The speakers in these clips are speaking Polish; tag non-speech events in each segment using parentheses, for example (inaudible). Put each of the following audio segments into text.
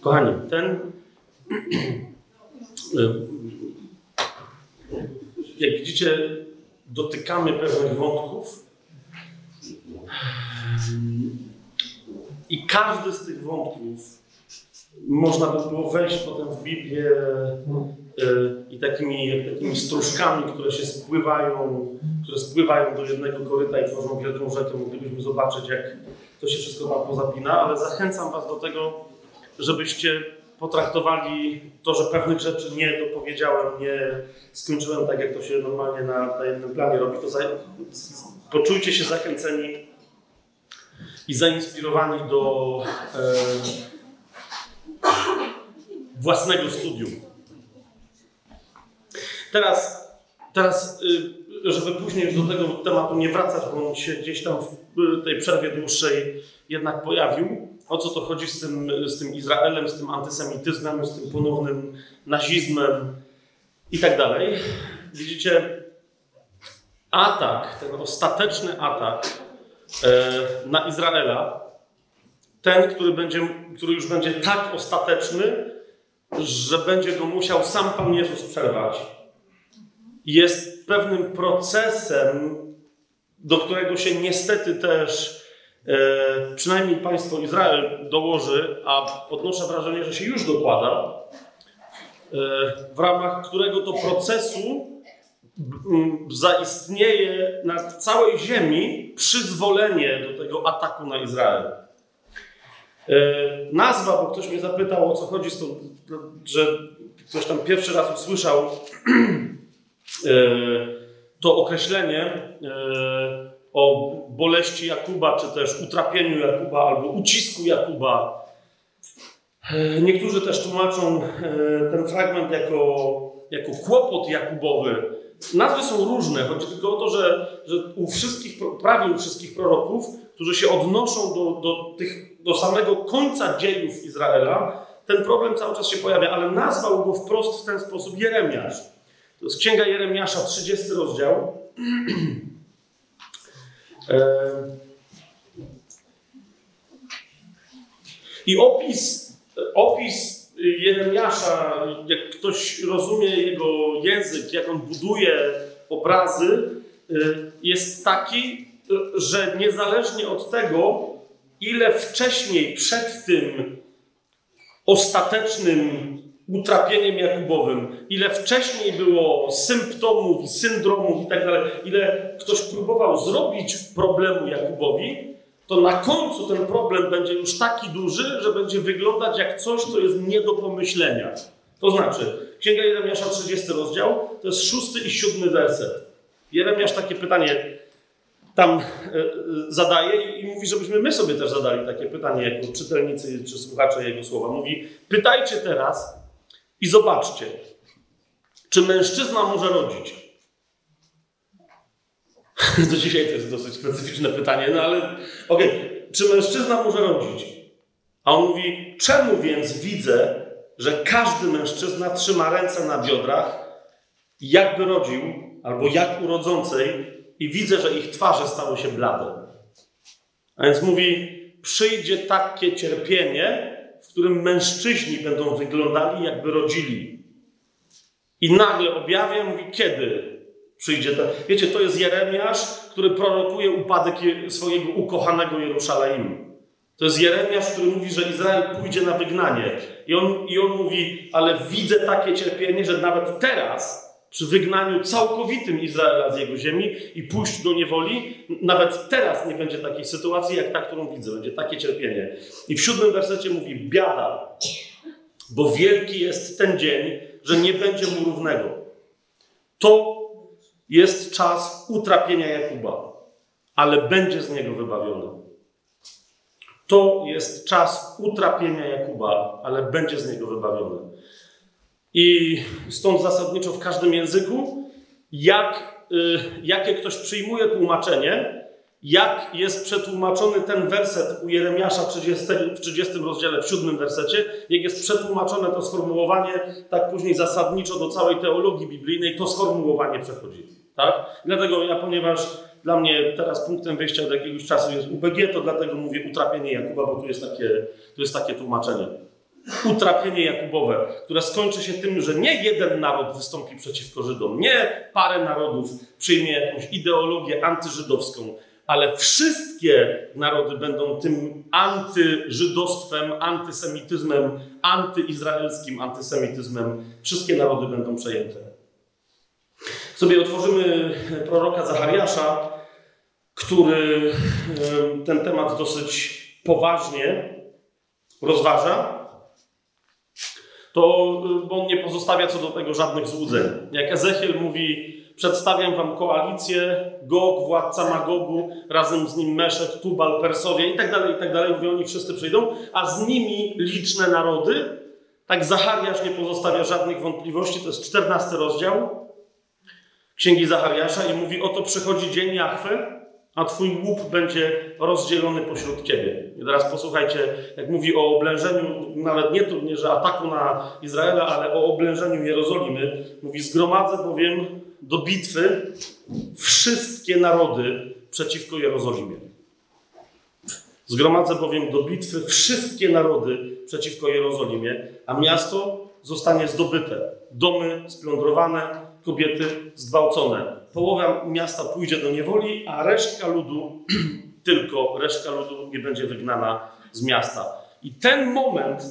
Kochani, ten (clears throat) jak widzicie, dotykamy pewnych wątków i każdy z tych wątków można by było wejść potem w Biblię y, i takimi, takimi stróżkami, które się spływają, które spływają do jednego koryta i tworzą wielką rzekę. Moglibyśmy zobaczyć, jak to się wszystko tam pozapina, ale zachęcam Was do tego, żebyście potraktowali to, że pewnych rzeczy nie dopowiedziałem, nie skończyłem tak, jak to się normalnie na, na jednym planie robi, to za, poczujcie się zachęceni i zainspirowani do e, własnego studium. Teraz, teraz, y, żeby później już do tego tematu nie wracać, bo on się gdzieś tam w tej przerwie dłuższej jednak pojawił, o co to chodzi z tym, z tym Izraelem, z tym antysemityzmem, z tym ponownym nazizmem i tak dalej. Widzicie, atak, ten ostateczny atak e, na Izraela, ten, który, będzie, który już będzie tak ostateczny, że będzie go musiał sam Pan Jezus przerwać, jest pewnym procesem, do którego się niestety też przynajmniej państwo Izrael dołoży, a odnoszę wrażenie, że się już dokłada, e, w ramach którego to procesu zaistnieje na całej ziemi przyzwolenie do tego ataku na Izrael. E, nazwa, bo ktoś mnie zapytał o co chodzi z tą, że ktoś tam pierwszy raz usłyszał (clears throat) e, to określenie e, o boleści Jakuba, czy też utrapieniu Jakuba, albo ucisku Jakuba. Niektórzy też tłumaczą ten fragment jako, jako kłopot Jakubowy. Nazwy są różne. Chodzi tylko o to, że, że u wszystkich, prawie u wszystkich proroków, którzy się odnoszą do, do, tych, do samego końca dziejów Izraela, ten problem cały czas się pojawia, ale nazwał go wprost w ten sposób Jeremiasz. To jest Księga Jeremiasza, 30 rozdział. (clears throat) I opis, opis Jeremiasza, jak ktoś rozumie jego język, jak on buduje obrazy, jest taki, że niezależnie od tego, ile wcześniej przed tym ostatecznym utrapieniem Jakubowym, ile wcześniej było symptomów i syndromów i tak dalej, ile ktoś próbował zrobić problemu Jakubowi, to na końcu ten problem będzie już taki duży, że będzie wyglądać jak coś, co jest nie do pomyślenia. To znaczy, Księga Jeremiasza, 30 rozdział, to jest szósty i siódmy werset. Jeremiasz takie pytanie tam e, e, zadaje i mówi, żebyśmy my sobie też zadali takie pytanie jako czytelnicy czy słuchacze jego słowa. Mówi, pytajcie teraz i zobaczcie, czy mężczyzna może rodzić? (laughs) To dzisiaj to jest dosyć specyficzne pytanie, no ale okej, okay. czy mężczyzna może rodzić? A on mówi, czemu więc widzę, że każdy mężczyzna trzyma ręce na biodrach, jakby rodził, albo jak urodzącej, i widzę, że ich twarze stały się blade. A więc mówi, przyjdzie takie cierpienie, w którym mężczyźni będą wyglądali, jakby rodzili. I nagle objawia, mówi, kiedy przyjdzie to. Wiecie, to jest Jeremiasz, który prorokuje upadek swojego ukochanego Jeruzalemu. To jest Jeremiasz, który mówi, że Izrael pójdzie na wygnanie. I on, I on mówi, ale widzę takie cierpienie, że nawet teraz przy wygnaniu całkowitym Izraela z jego ziemi i pójść do niewoli, nawet teraz nie będzie takiej sytuacji, jak ta, którą widzę. Będzie takie cierpienie. I w siódmym wersecie mówi: Biada, bo wielki jest ten dzień, że nie będzie mu równego. To jest czas utrapienia Jakuba, ale będzie z niego wybawiony. To jest czas utrapienia Jakuba, ale będzie z niego wybawiony. I stąd zasadniczo w każdym języku, jak, y, jakie ktoś przyjmuje tłumaczenie, jak jest przetłumaczony ten werset u Jeremiasza 30, w 30 rozdziale, w 7 wersecie, jak jest przetłumaczone to sformułowanie, tak później zasadniczo do całej teologii biblijnej to sformułowanie przechodzi. Tak? Dlatego ja, ponieważ dla mnie teraz punktem wyjścia od jakiegoś czasu jest UBG, to dlatego mówię utrapienie Jakuba, bo tu jest takie, tu jest takie tłumaczenie. Utrapienie Jakubowe, które skończy się tym, że nie jeden naród wystąpi przeciwko Żydom, nie parę narodów przyjmie jakąś ideologię antyżydowską, ale wszystkie narody będą tym antyżydostwem, antysemityzmem, antyizraelskim antysemityzmem. Wszystkie narody będą przejęte. Sobie otworzymy proroka Zachariasza, który ten temat dosyć poważnie rozważa, to on nie pozostawia co do tego żadnych złudzeń. Jak Ezechiel mówi, przedstawiam wam koalicję, Gog, władca Magogu, razem z nim Meszek, Tubal, Persowie i tak dalej, i tak dalej. Oni wszyscy przyjdą, a z nimi liczne narody. Tak Zachariasz nie pozostawia żadnych wątpliwości, to jest 14 rozdział Księgi Zachariasza i mówi, oto przychodzi dzień Jachwy, a twój łup będzie rozdzielony pośród ciebie. I teraz posłuchajcie, jak mówi o oblężeniu, nawet nie, to, nie że ataku na Izraela, ale o oblężeniu Jerozolimy. Mówi, zgromadzę bowiem do bitwy wszystkie narody przeciwko Jerozolimie. Zgromadzę bowiem do bitwy wszystkie narody przeciwko Jerozolimie, a miasto zostanie zdobyte, domy splądrowane, kobiety zgwałcone. Połowa miasta pójdzie do niewoli, a resztka ludu, (clears throat) tylko resztka ludu nie będzie wygnana z miasta. I ten moment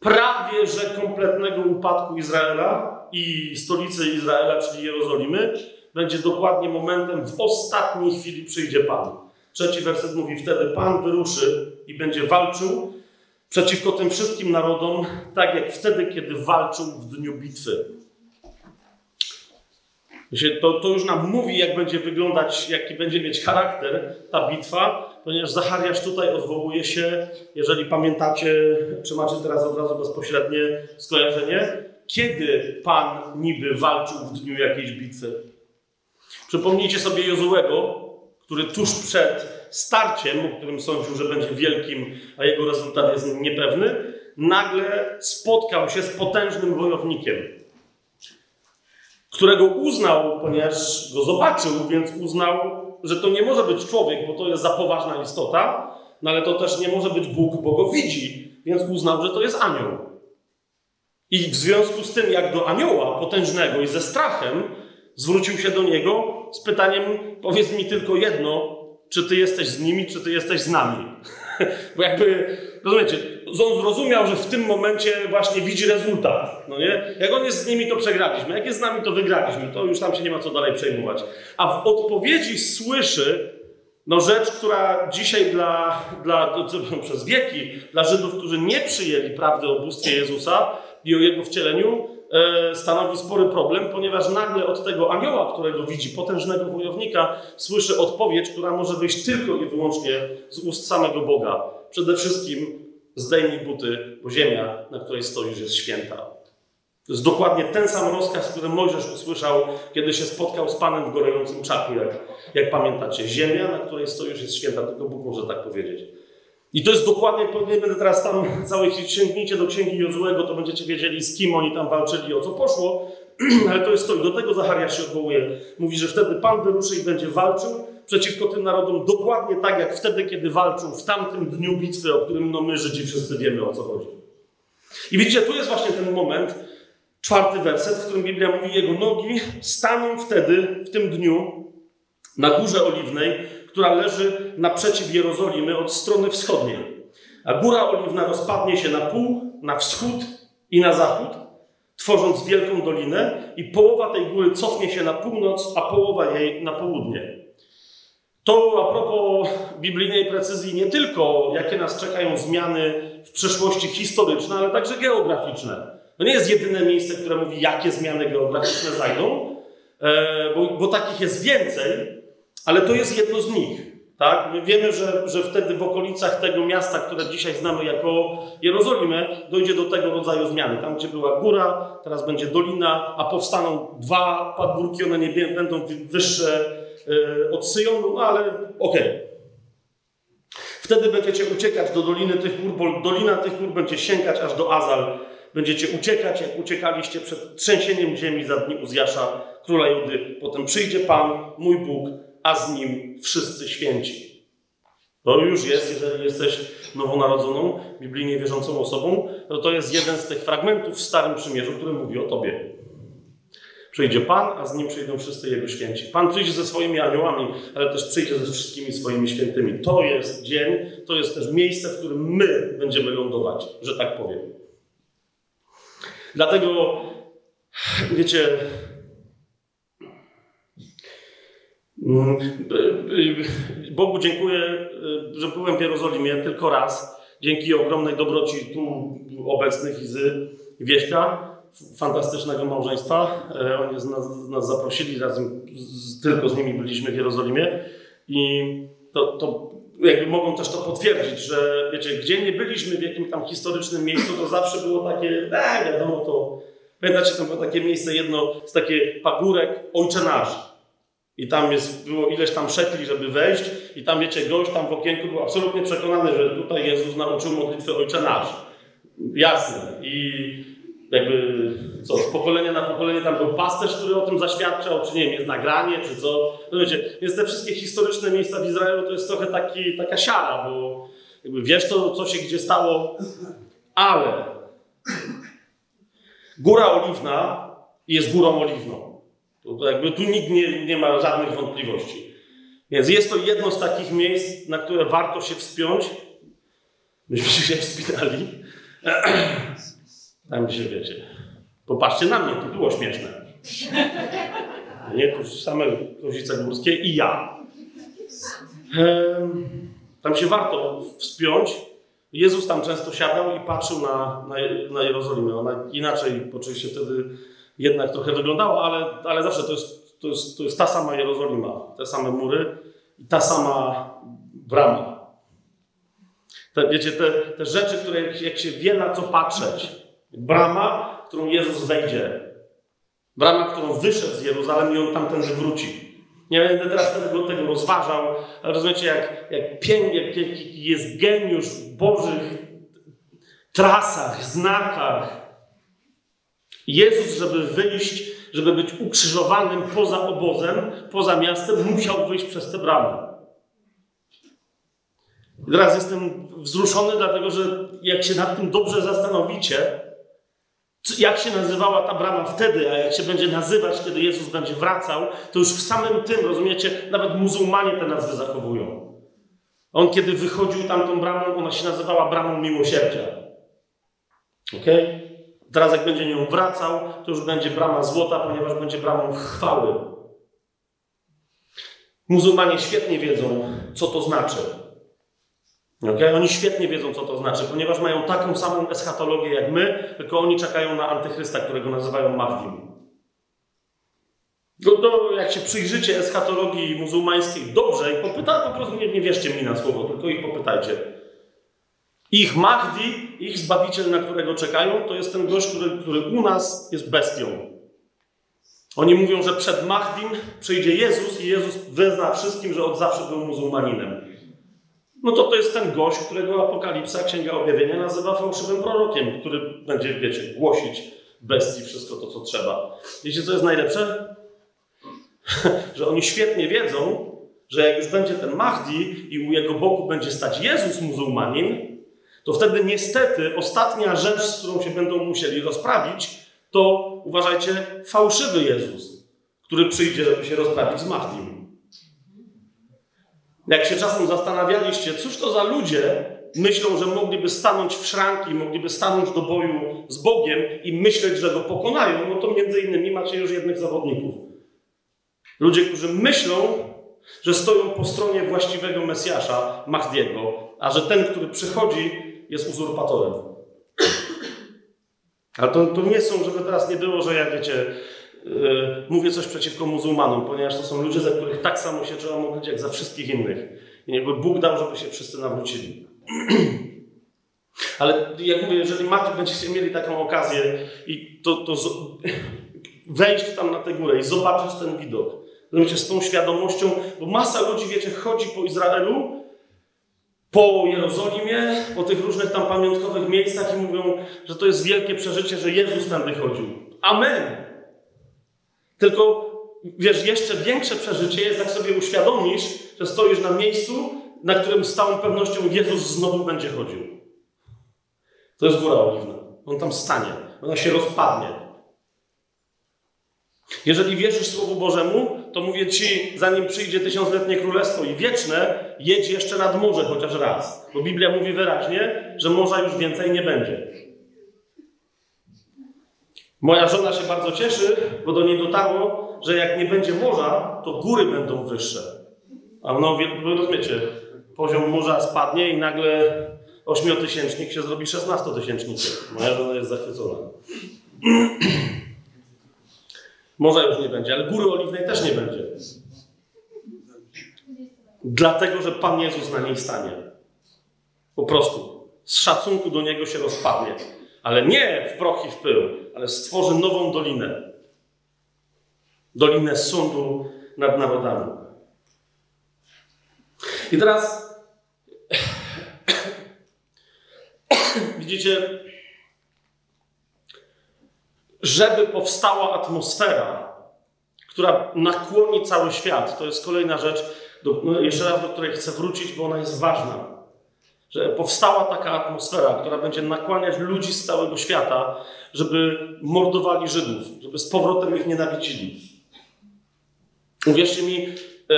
prawie że kompletnego upadku Izraela i stolicy Izraela, czyli Jerozolimy, będzie dokładnie momentem, w ostatniej chwili przyjdzie Pan. Trzeci werset mówi, wtedy Pan wyruszy i będzie walczył przeciwko tym wszystkim narodom, tak jak wtedy, kiedy walczył w dniu bitwy. To, to już nam mówi, jak będzie wyglądać, jaki będzie mieć charakter ta bitwa, ponieważ Zachariasz tutaj odwołuje się, jeżeli pamiętacie, czy macie teraz od razu bezpośrednie skojarzenie, kiedy Pan niby walczył w dniu jakiejś bitwy. Przypomnijcie sobie Jozułego, który tuż przed starciem, o którym sądził, że będzie wielkim, a jego rezultat jest niepewny, nagle spotkał się z potężnym wojownikiem, którego uznał, ponieważ go zobaczył, więc uznał, że to nie może być człowiek, bo to jest za poważna istota, no ale to też nie może być Bóg, bo go widzi, więc uznał, że to jest anioł. I w związku z tym, jak do anioła potężnego i ze strachem, zwrócił się do niego z pytaniem: Powiedz mi tylko jedno, czy ty jesteś z nimi, czy ty jesteś z nami. (laughs) Bo jakby, rozumiecie, on zrozumiał, że w tym momencie właśnie widzi rezultat. No nie? Jak on jest z nimi, to przegraliśmy. Jak jest z nami, to wygraliśmy. To już tam się nie ma co dalej przejmować. A w odpowiedzi słyszy no rzecz, która dzisiaj dla, dla, (laughs) przez wieki dla Żydów, którzy nie przyjęli prawdy o bóstwie Jezusa i o Jego wcieleniu, stanowi spory problem, ponieważ nagle od tego anioła, którego widzi, potężnego wojownika, słyszy odpowiedź, która może wyjść tylko i wyłącznie z ust samego Boga. Przede wszystkim zdejmij buty, bo ziemia, na której stoisz, jest święta. To jest dokładnie ten sam rozkaz, który Mojżesz usłyszał, kiedy się spotkał z Panem w gorącym czaku, jak, jak pamiętacie. Ziemia, na której stoisz, jest święta, tylko Bóg może tak powiedzieć. I to jest dokładnie, nie będę teraz tam całych sięgnijcie do księgi Jozułego, to będziecie wiedzieli, z kim oni tam walczyli, o co poszło, (clears throat) ale to jest to. I do tego Zachariasz się odwołuje. Mówi, że wtedy Pan wyruszy i będzie walczył przeciwko tym narodom dokładnie tak, jak wtedy, kiedy walczył w tamtym dniu bitwy, o którym no my Żydzi wszyscy wiemy, o co chodzi. I widzicie, tu jest właśnie ten moment, czwarty werset, w którym Biblia mówi, jego nogi staną wtedy, w tym dniu, na górze oliwnej, która leży naprzeciw Jerozolimy od strony wschodniej. A góra oliwna rozpadnie się na pół, na wschód i na zachód, tworząc wielką dolinę, i połowa tej góry cofnie się na północ, a połowa jej na południe. To a propos biblijnej precyzji, nie tylko jakie nas czekają zmiany w przyszłości historyczne, ale także geograficzne. To nie jest jedyne miejsce, które mówi, jakie zmiany geograficzne zajdą, e, bo, bo takich jest więcej, ale to jest jedno z nich. Tak? My wiemy, że, że wtedy w okolicach tego miasta, które dzisiaj znamy jako Jerozolimę, dojdzie do tego rodzaju zmiany. Tam, gdzie była góra, teraz będzie dolina, a powstaną dwa pagórki, one nie będą wyższe yy, od Syjonu, no ale okej. Okay. Wtedy będziecie uciekać do Doliny tych Gór, bo Dolina tych Gór będzie sięgać aż do Azal. Będziecie uciekać, jak uciekaliście przed trzęsieniem ziemi za dni Uzjasza, króla Judy. Potem przyjdzie Pan, mój Bóg, a z nim wszyscy święci. To już jest, jeżeli jesteś nowonarodzoną, biblijnie wierzącą osobą, to to jest jeden z tych fragmentów w Starym Przymierzu, który mówi o Tobie. Przyjdzie Pan, a z Nim przyjdą wszyscy Jego święci. Pan przyjdzie ze swoimi aniołami, ale też przyjdzie ze wszystkimi swoimi świętymi. To jest dzień, to jest też miejsce, w którym my będziemy lądować, że tak powiem. Dlatego, wiecie, mm, Bogu dziękuję, że byłem w Jerozolimie tylko raz. Dzięki ogromnej dobroci tu obecnych Izy Wieśka fantastycznego małżeństwa. E, oni nas, nas zaprosili, razem z, tylko z nimi byliśmy w Jerozolimie i to, to jakby mogą też to potwierdzić, że wiecie, gdzie nie byliśmy w jakimś tam historycznym miejscu, to zawsze było takie, e, wiadomo, to pamiętacie, to było takie miejsce jedno, z takie pagórek Ojcze. I tam jest, było ileś tam szekli, żeby wejść i tam, wiecie, gość tam w okienku był absolutnie przekonany, że tutaj Jezus nauczył modlitwy Ojcze Nasz. Jasne. I jakby co, z pokolenia na pokolenie tam był pasterz, który o tym zaświadczał, czy nie wiem, jest nagranie, czy co. No wiecie, więc te wszystkie historyczne miejsca w Izraelu to jest trochę taki, taka siara, bo jakby wiesz to, co się gdzie stało, ale Góra Oliwna jest górą oliwną. To jakby tu nikt nie, nie ma żadnych wątpliwości. Więc jest to jedno z takich miejsc, na które warto się wspiąć. Myśmy się wspinali. Tam się wiecie. Popatrzcie na mnie, to było śmieszne. Nie, tu same kozice górskie i ja. Tam się warto wspiąć. Jezus tam często siadał i patrzył na, na, na Jerozolimę. Ona inaczej oczywiście wtedy jednak trochę wyglądała, ale, ale zawsze to jest, to, jest, to jest ta sama Jerozolima, te same mury i ta sama brama. Te, wiecie, te, te rzeczy, które jak się wie na co patrzeć, Brama, którą Jezus wejdzie. Brama, którą wyszedł z Jeruzalem i on tamtędy wróci. Nie będę teraz tego, tego rozważał, ale rozumiecie, jak, jak pięknie, jak, jak jest geniusz w Bożych trasach, znakach. Jezus, żeby wyjść, żeby być ukrzyżowanym poza obozem, poza miastem, musiał wyjść przez tę bramę. I teraz jestem wzruszony, dlatego że jak się nad tym dobrze zastanowicie, jak się nazywała ta brama wtedy, a jak się będzie nazywać, kiedy Jezus będzie wracał, to już w samym tym, rozumiecie, nawet muzułmanie te nazwy zachowują. On, kiedy wychodził tamtą bramą, ona się nazywała bramą miłosierdzia. Ok? Teraz, jak będzie nią wracał, to już będzie brama złota, ponieważ będzie bramą chwały. Muzułmanie świetnie wiedzą, co to znaczy. Okay? Oni świetnie wiedzą, co to znaczy, ponieważ mają taką samą eschatologię jak my, tylko oni czekają na antychrysta, którego nazywają Mahdim. Do, do, jak się przyjrzycie eschatologii muzułmańskiej dobrze i popyta, po prostu nie, nie wierzcie mi na słowo, tylko ich popytajcie. Ich Mahdi, ich Zbawiciel, na którego czekają, to jest ten gość, który, który u nas jest bestią. Oni mówią, że przed Mahdim przyjdzie Jezus i Jezus wyzna wszystkim, że od zawsze był muzułmaninem no to to jest ten gość, którego Apokalipsa, Księga Objawienia nazywa fałszywym prorokiem, który będzie, wiecie, głosić bestii wszystko to, co trzeba. Wiecie, co jest najlepsze? (laughs) że oni świetnie wiedzą, że jak już będzie ten Mahdi i u jego boku będzie stać Jezus muzułmanin, to wtedy niestety ostatnia rzecz, z którą się będą musieli rozprawić, to uważajcie, fałszywy Jezus, który przyjdzie, żeby się rozprawić z Mahdim. Jak się czasem zastanawialiście, cóż to za ludzie myślą, że mogliby stanąć w szranki, mogliby stanąć do boju z Bogiem i myśleć, że go pokonają, no to między innymi macie już jednych zawodników. Ludzie, którzy myślą, że stoją po stronie właściwego Mesjasza, Mahdiego, a że ten, który przychodzi, jest uzurpatorem. Ale to, to nie są, żeby teraz nie było, że ja wiecie, E, mówię coś przeciwko muzułmanom, ponieważ to są ludzie, za których tak samo się trzeba modlić, jak za wszystkich innych. I jakby Bóg dał, żeby się wszyscy nawrócili. (clears throat) Ale jak mówię, jeżeli macie, będziecie mieli taką okazję i to, to wejść tam na tę górę i zobaczyć ten widok, rozumiecie, z tą świadomością, bo masa ludzi, wiecie, chodzi po Izraelu, po Jerozolimie, po tych różnych tam pamiątkowych miejscach i mówią, że to jest wielkie przeżycie, że Jezus tam wychodził. Amen. Tylko, wiesz, jeszcze większe przeżycie jest, jak sobie uświadomisz, że stoisz na miejscu, na którym z całą pewnością Jezus znowu będzie chodził. To jest góra oliwna. On tam stanie. Ona się rozpadnie. Jeżeli wierzysz Słowu Bożemu, to mówię Ci, zanim przyjdzie tysiącletnie królestwo i wieczne, jedź jeszcze nad morze chociaż raz. Bo Biblia mówi wyraźnie, że morza już więcej nie będzie. Moja żona się bardzo cieszy, bo do niej dotarło, że jak nie będzie morza, to góry będą wyższe. A no, rozumiecie, poziom morza spadnie i nagle ośmiotysięcznik się zrobi szesnastotysięcznikiem. Moja żona jest zachwycona. (clears throat) Morza już nie będzie, ale góry oliwnej też nie będzie. Dlatego, że Pan Jezus na niej stanie. Po prostu. Z szacunku do Niego się rozpadnie. Ale nie w proch i w pył, ale stworzy nową dolinę. Dolinę sądu nad narodami. I teraz (clears throat) widzicie, żeby powstała atmosfera, która nakłoni cały świat. To jest kolejna rzecz, do, no jeszcze raz do której chcę wrócić, bo ona jest ważna. Że powstała taka atmosfera, która będzie nakłaniać ludzi z całego świata, żeby mordowali Żydów, żeby z powrotem ich nienawidzili. Uwierzcie mi, e,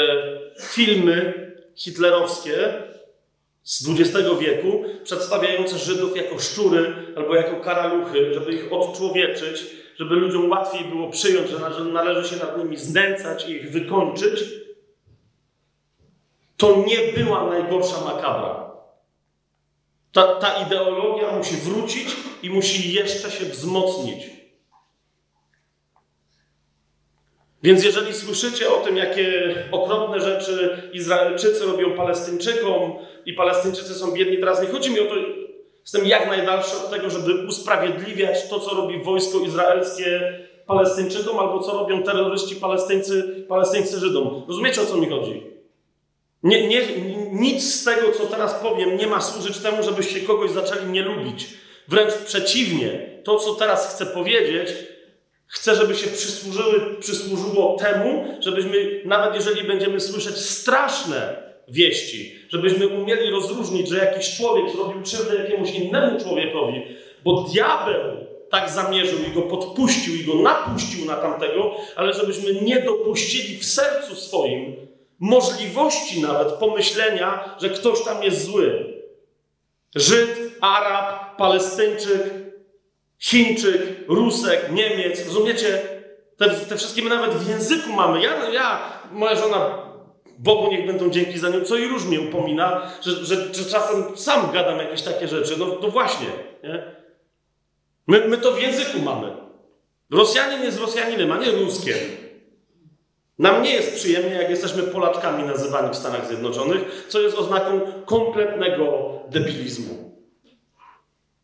filmy hitlerowskie z XX wieku, przedstawiające Żydów jako szczury albo jako karaluchy, żeby ich odczłowieczyć, żeby ludziom łatwiej było przyjąć, że należy się nad nimi znęcać i ich wykończyć, to nie była najgorsza makabra. Ta, ta ideologia musi wrócić i musi jeszcze się wzmocnić. Więc jeżeli słyszycie o tym, jakie okropne rzeczy Izraelczycy robią Palestyńczykom i Palestyńczycy są biedni, teraz nie chodzi mi o to, jestem jak najdalszy od tego, żeby usprawiedliwiać to, co robi wojsko izraelskie Palestyńczykom albo co robią terroryści palestyńcy, palestyńscy Żydom. Rozumiecie, o co mi chodzi? Nie, nie, nic z tego, co teraz powiem, nie ma służyć temu, żebyście kogoś zaczęli nie lubić. Wręcz przeciwnie, to, co teraz chcę powiedzieć, Chcę, żeby się przysłużyły, przysłużyło temu, żebyśmy, nawet jeżeli będziemy słyszeć straszne wieści, żebyśmy umieli rozróżnić, że jakiś człowiek zrobił krzywdę jakiemuś innemu człowiekowi, bo diabeł tak zamierzył i go podpuścił i go napuścił na tamtego, ale żebyśmy nie dopuścili w sercu swoim możliwości nawet pomyślenia, że ktoś tam jest zły. Żyd, Arab, Palestyńczyk, Chińczyk, Rusek, Niemiec, rozumiecie? Te, te wszystkie my nawet w języku mamy. Ja, ja, moja żona, Bogu niech będą dzięki za nią, co i róż mnie upomina, że, że, że czasem sam gadam jakieś takie rzeczy. No, no właśnie, nie? My, my to w języku mamy. Rosjanin jest Rosjaninem, a nie Ruskiem. Nam nie jest przyjemnie, jak jesteśmy Polaczkami nazywani w Stanach Zjednoczonych, co jest oznaką kompletnego debilizmu.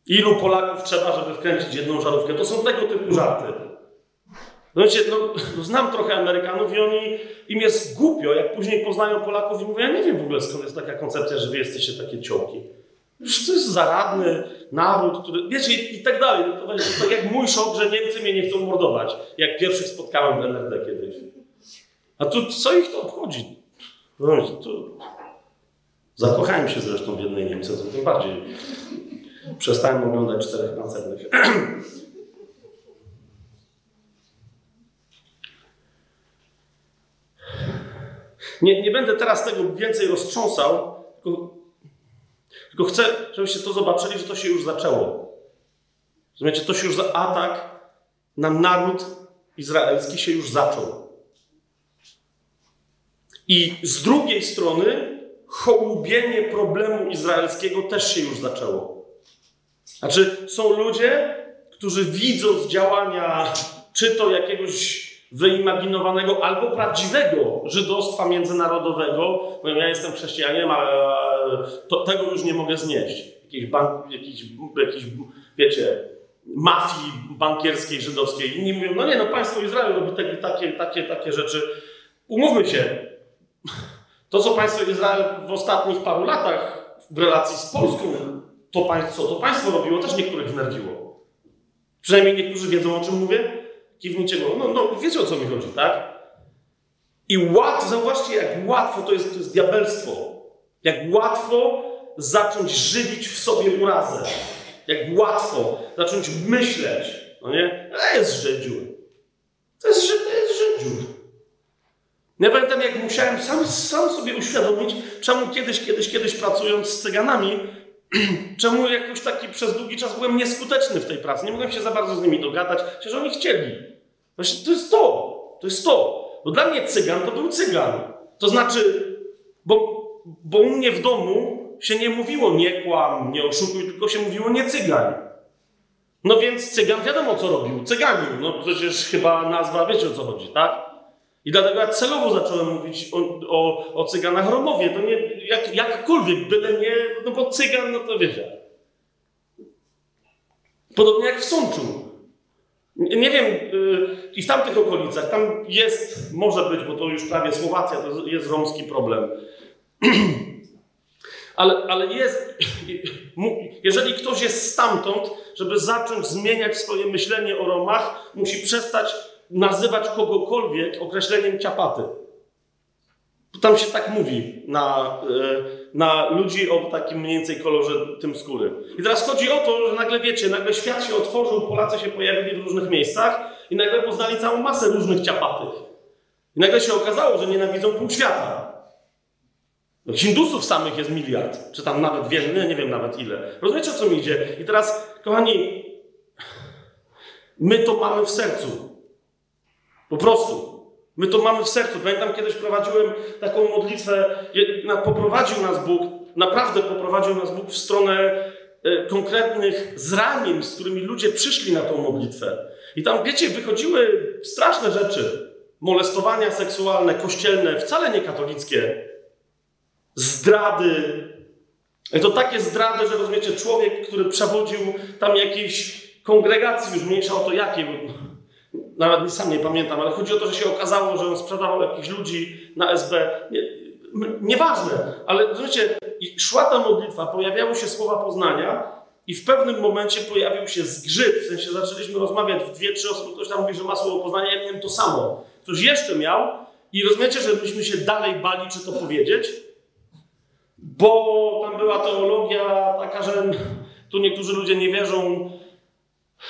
Ilu Polaków trzeba, żeby wkręcić jedną żarówkę? To są tego typu żarty. Wiecie, no, no, znam trochę Amerykanów i oni, im jest głupio, jak później poznają Polaków i mówią, ja nie wiem w ogóle skąd jest taka koncepcja, że wy jesteście takie ciołki. To jest zaradny naród, który, wiecie, i, i tak dalej. No to, to tak jak mój szok, że Niemcy mnie nie chcą mordować, jak pierwszych spotkałem w NRD kiedyś. A tu co ich to obchodzi? No, to... Zakochałem się zresztą w jednej Niemce, to tym bardziej. Przestałem oglądać czterech pancernych. (clears throat) Nie, nie będę teraz tego więcej roztrząsał, tylko, tylko chcę, żebyście to zobaczyli, że to się już zaczęło. Rozumiecie, to się już atak na naród izraelski się już zaczął. I z drugiej strony hołubienie problemu izraelskiego też się już zaczęło. Znaczy, są ludzie, którzy widząc działania, czy to jakiegoś wyimaginowanego albo prawdziwego żydostwa międzynarodowego, mówią, ja jestem chrześcijaninem, ale to, tego już nie mogę znieść. Jakiś bank, jakiś, jakiś, wiecie, mafii bankierskiej żydowskiej. Inni mówią, no nie, no państwo Izrael robi takie, takie, takie, takie rzeczy. Umówmy się, to co państwo Izrael w ostatnich paru latach w relacji z Polską to państwo, to państwo robiło, też niektórych wnerwiło. Przynajmniej niektórzy wiedzą, o czym mówię. Kiwnijcie go. No, no wiecie, o co mi chodzi, tak? I łatwo, zauważcie, jak łatwo to jest, to jest diabelstwo. Jak łatwo zacząć żywić w sobie urazę. Jak łatwo zacząć myśleć, no nie? To jest Żydziu. To jest, to jest Żydziu. Ja pamiętam, jak musiałem sam, sam sobie uświadomić, czemu kiedyś, kiedyś, kiedyś pracując z cyganami, (clears throat) czemu jakoś taki przez długi czas byłem nieskuteczny w tej pracy. Nie mogłem się za bardzo z nimi dogadać, przecież oni chcieli. Właśnie to jest to. To jest to. Bo dla mnie cygan to był cygan. To znaczy, bo, bo u mnie w domu się nie mówiło nie kłam, nie oszukuj, tylko się mówiło nie cygań. No więc cygan wiadomo co robił. Cyganił. No przecież chyba nazwa wiecie o co chodzi, tak? I dlatego ja celowo zacząłem mówić o, o, o cyganach Romowie. To nie jak, jakkolwiek, byle nie, no bo cygan, no to wiecie. Podobnie jak w Sączu. Nie wiem, yy, i w tamtych okolicach, tam jest, może być, bo to już prawie Słowacja, to jest romski problem. (clears throat) ale, ale jest, (clears throat) jeżeli ktoś jest stamtąd, żeby zacząć zmieniać swoje myślenie o Romach, musi przestać nazywać kogokolwiek określeniem ciapaty. Tam się tak mówi na, e, na ludzi o takim mniej więcej kolorze tym skóry. I teraz chodzi o to, że nagle wiecie, nagle świat się otworzył, Polacy się pojawili w różnych miejscach i nagle poznali całą masę różnych ciapatych. I nagle się okazało, że nienawidzą pół świata. No, Hindusów samych jest miliard, czy tam nawet wiele, nie, wiem nawet ile. Rozumiecie o co mi idzie? I teraz, kochani, my to mamy w sercu. Po prostu. My to mamy w sercu. Pamiętam, kiedyś prowadziłem taką modlitwę, poprowadził nas Bóg, naprawdę poprowadził nas Bóg w stronę e, konkretnych zranień, z którymi ludzie przyszli na tą modlitwę. I tam, wiecie, wychodziły straszne rzeczy. Molestowania seksualne, kościelne, wcale nie katolickie. Zdrady. I to takie zdrady, że rozumiecie, człowiek, który przewodził tam jakiejś kongregacji, już mniejsza o to jakiej, nawet sam nie pamiętam, ale chodzi o to, że się okazało, że on sprzedawał jakichś ludzi na SB. Nie, nieważne, ale rozumiecie, szła ta modlitwa, pojawiały się słowa poznania i w pewnym momencie pojawił się zgrzyt, w sensie zaczęliśmy rozmawiać w dwie, trzy osoby, ktoś tam mówi, że ma słowo poznania, ja miałem to samo. Ktoś jeszcze miał i rozumiecie, że byśmy się dalej bali, czy to powiedzieć, bo tam była teologia taka, że tu niektórzy ludzie nie wierzą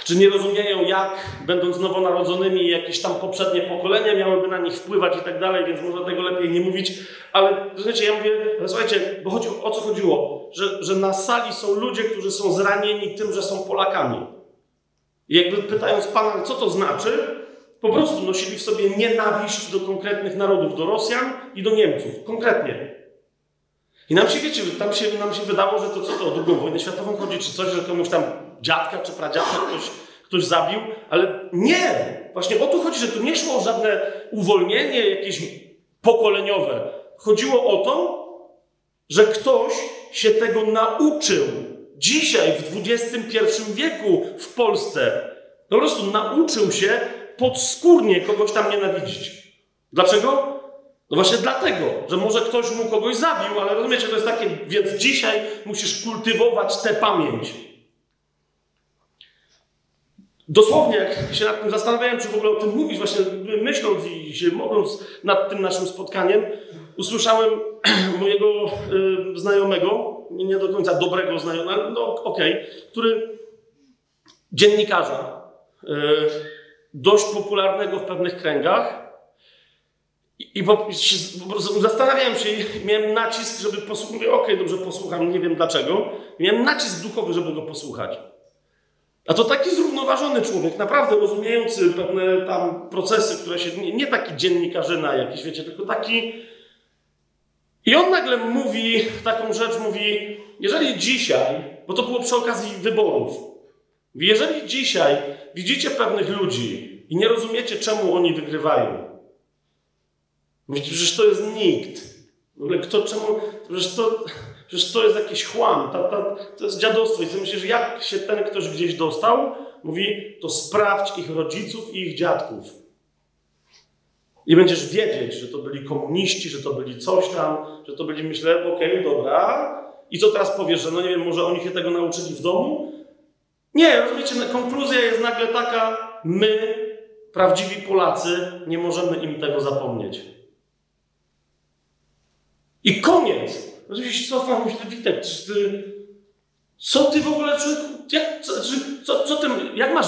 czy nie rozumieją, jak, będąc nowonarodzonymi, jakieś tam poprzednie pokolenia miałyby na nich wpływać i tak dalej, więc może tego lepiej nie mówić. Ale wiecie, ja mówię, słuchajcie, bo chodzi, o co chodziło? Że, że na sali są ludzie, którzy są zranieni tym, że są Polakami. I jakby pytając Pana, co to znaczy, po prostu nosili w sobie nienawiść do konkretnych narodów, do Rosjan i do Niemców. Konkretnie. I nam się, wiecie, tam się, nam się wydało, że to co to, o drugą wojnę światową chodzi, czy coś, że komuś tam dziadka czy pradziadka ktoś, ktoś zabił, ale nie! Właśnie o to chodzi, że tu nie szło o żadne uwolnienie jakieś pokoleniowe. Chodziło o to, że ktoś się tego nauczył. Dzisiaj, w XXI wieku w Polsce, po prostu nauczył się podskórnie kogoś tam nienawidzić. Dlaczego? No właśnie dlatego, że może ktoś mu kogoś zabił, ale rozumiecie, to jest takie, więc dzisiaj musisz kultywować tę pamięć. Dosłownie, jak się nad tym zastanawiałem, czy w ogóle o tym mówić, właśnie myśląc i się modląc nad tym naszym spotkaniem, usłyszałem (clears throat) mojego y, znajomego, nie do końca dobrego znajomego, no okej, okay, który dziennikarza, y, dość popularnego w pewnych kręgach, i, po, po zastanawiałem się, miałem nacisk, żeby posłuchać. Mówię, okej, okay, dobrze, posłucham, nie wiem dlaczego. Miałem nacisk duchowy, żeby go posłuchać. A to taki zrównoważony człowiek, naprawdę rozumiejący pewne tam procesy, które się. Nie, nie taki dziennikarzyna jakiś, wiecie, tylko taki. I on nagle mówi taką rzecz, mówi, jeżeli dzisiaj, bo to było przy okazji wyborów, jeżeli dzisiaj widzicie pewnych ludzi i nie rozumiecie, czemu oni wygrywają, mówicie, przecież to jest nikt. W ogóle kto czemu. Przecież to. Przecież to jest jakiś chłam, ta, ta, to jest dziadostwo. I ty myślisz, jak się ten ktoś gdzieś dostał? Mówi, to sprawdź ich rodziców i ich dziadków. I będziesz wiedzieć, że to byli komuniści, że to byli coś tam, że to byli, myślę, okej, okay, dobra. I co teraz powiesz, że no nie wiem, może oni się tego nauczyli w domu? Nie, rozumiecie, no, konkluzja jest nagle taka, my, prawdziwi Polacy, nie możemy im tego zapomnieć. I koniec. Oczywiście cofam, myślę, Witek, ty, co ty w ogóle, człowieku, jak, co, co, co ty, jak masz,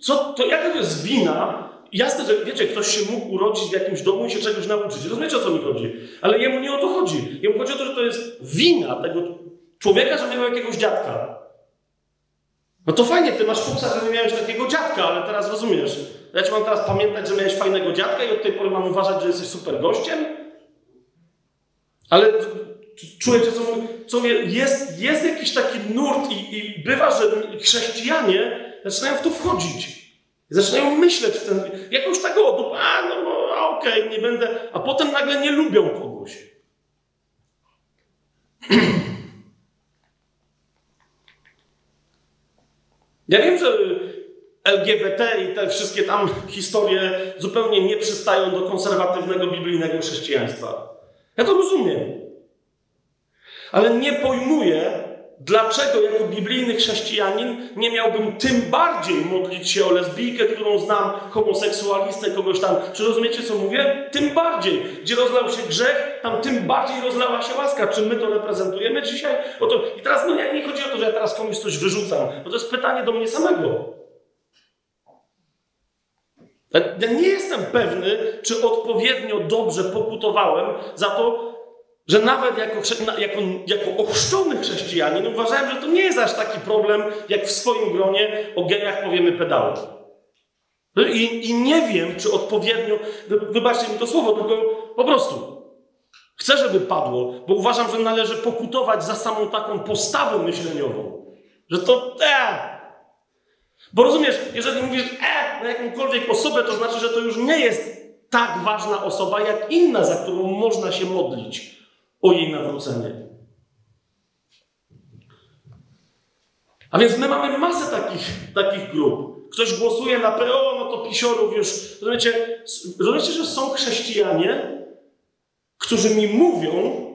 co, to jaka to jest wina? Jasne, że wiecie, ktoś się mógł urodzić w jakimś domu i się czegoś nauczyć. Rozumiecie, o co mi chodzi? Ale jemu nie o to chodzi. Jemu chodzi o to, że to jest wina tego człowieka, że miał jakiegoś dziadka. No to fajnie, ty masz fuksa, że nie miałeś takiego dziadka, ale teraz rozumiesz. Ja ci mam teraz pamiętać, że miałeś fajnego dziadka i od tej pory mam uważać, że jesteś super gościem? Ale czujecie, co, co jest, jest jakiś taki nurt i, i bywa, że chrześcijanie zaczynają w to wchodzić. Zaczynają myśleć w ten, jakąś tak o, a no, no okej, okay, nie będę, a potem nagle nie lubią kogoś. (clears throat) Ja wiem, że LGBT i te wszystkie tam historie zupełnie nie przystają do konserwatywnego biblijnego chrześcijaństwa. Ja to rozumiem. Ale nie pojmuję, dlaczego jako biblijny chrześcijanin nie miałbym tym bardziej modlić się o lesbijkę, którą znam, homoseksualistę, kogoś tam. Czy rozumiecie, co mówię? Tym bardziej. Gdzie rozlał się grzech, tam tym bardziej rozlała się łaska. Czy my to reprezentujemy dzisiaj? Oto, I teraz no, nie chodzi o to, że ja teraz komuś coś wyrzucam, bo to jest pytanie do mnie samego. Ja nie jestem pewny, czy odpowiednio dobrze pokutowałem za to, że nawet jako, jako, jako ochrzczony chrześcijanin uważałem, że to nie jest aż taki problem, jak w swoim gronie o geniach powiemy pedały. I, I nie wiem, czy odpowiednio, wybaczcie mi to słowo, tylko po prostu chcę, żeby padło, bo uważam, że należy pokutować za samą taką postawę myśleniową, że to e, bo rozumiesz, jeżeli mówisz e na jakąkolwiek osobę, to znaczy, że to już nie jest tak ważna osoba, jak inna, za którą można się modlić o jej nawrócenie. A więc my mamy masę takich, takich grup. Ktoś głosuje na PO, no to pisiorów już. Rozumiecie, rozumiecie, że są chrześcijanie, którzy mi mówią,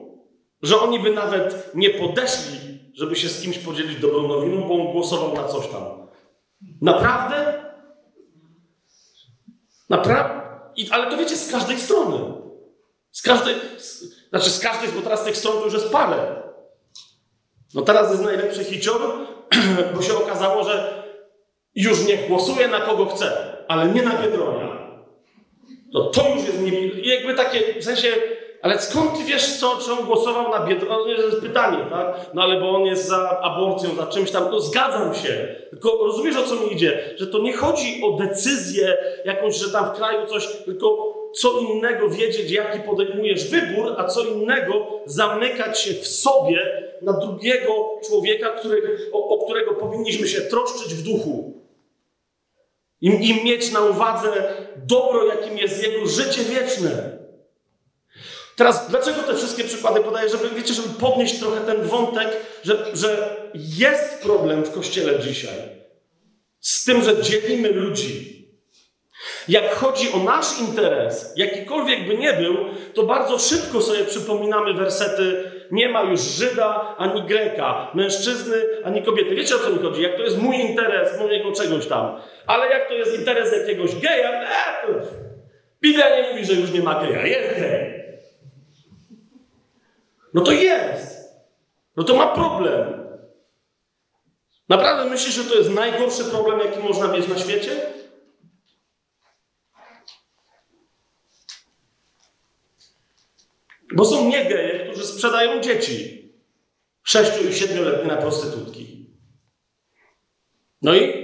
że oni by nawet nie podeszli, żeby się z kimś podzielić dobrą nowiną, bo on głosował na coś tam. Naprawdę? Naprawdę? Ale to wiecie, z każdej strony. Z każdej, z, znaczy z każdej, bo teraz tych stron to już jest parę. No teraz jest najlepszy hicior, (clears throat) bo się okazało, że już nie głosuje na kogo chce, ale nie na Biedronia. No to już jest nie, jakby takie, w sensie ale skąd ty wiesz, co, czy on głosował na Biedronkę? No, to jest pytanie, tak? No ale bo on jest za aborcją, za czymś tam. No zgadzam się. Tylko rozumiesz, o co mi idzie? Że to nie chodzi o decyzję jakąś, że tam w kraju coś, tylko co innego wiedzieć, jaki podejmujesz wybór, a co innego zamykać się w sobie na drugiego człowieka, który, o, o którego powinniśmy się troszczyć w duchu. I, I mieć na uwadze dobro, jakim jest jego życie wieczne. Teraz, dlaczego te wszystkie przykłady podaję? Żeby, wiecie, żeby podnieść trochę ten wątek, że, że jest problem w Kościele dzisiaj z tym, że dzielimy ludzi. Jak chodzi o nasz interes, jakikolwiek by nie był, to bardzo szybko sobie przypominamy wersety nie ma już Żyda ani Greka, mężczyzny ani kobiety. Wiecie o co mi chodzi? Jak to jest mój interes, mojego czegoś tam. Ale jak to jest interes jakiegoś geja, e, to... Biblia nie mówi, że już nie ma geja. Jest gej. No to jest. No to ma problem. Naprawdę myślisz, że to jest najgorszy problem, jaki można mieć na świecie? Bo są niegeje, którzy sprzedają dzieci. Sześciu i siedmioletnie na prostytutki. No i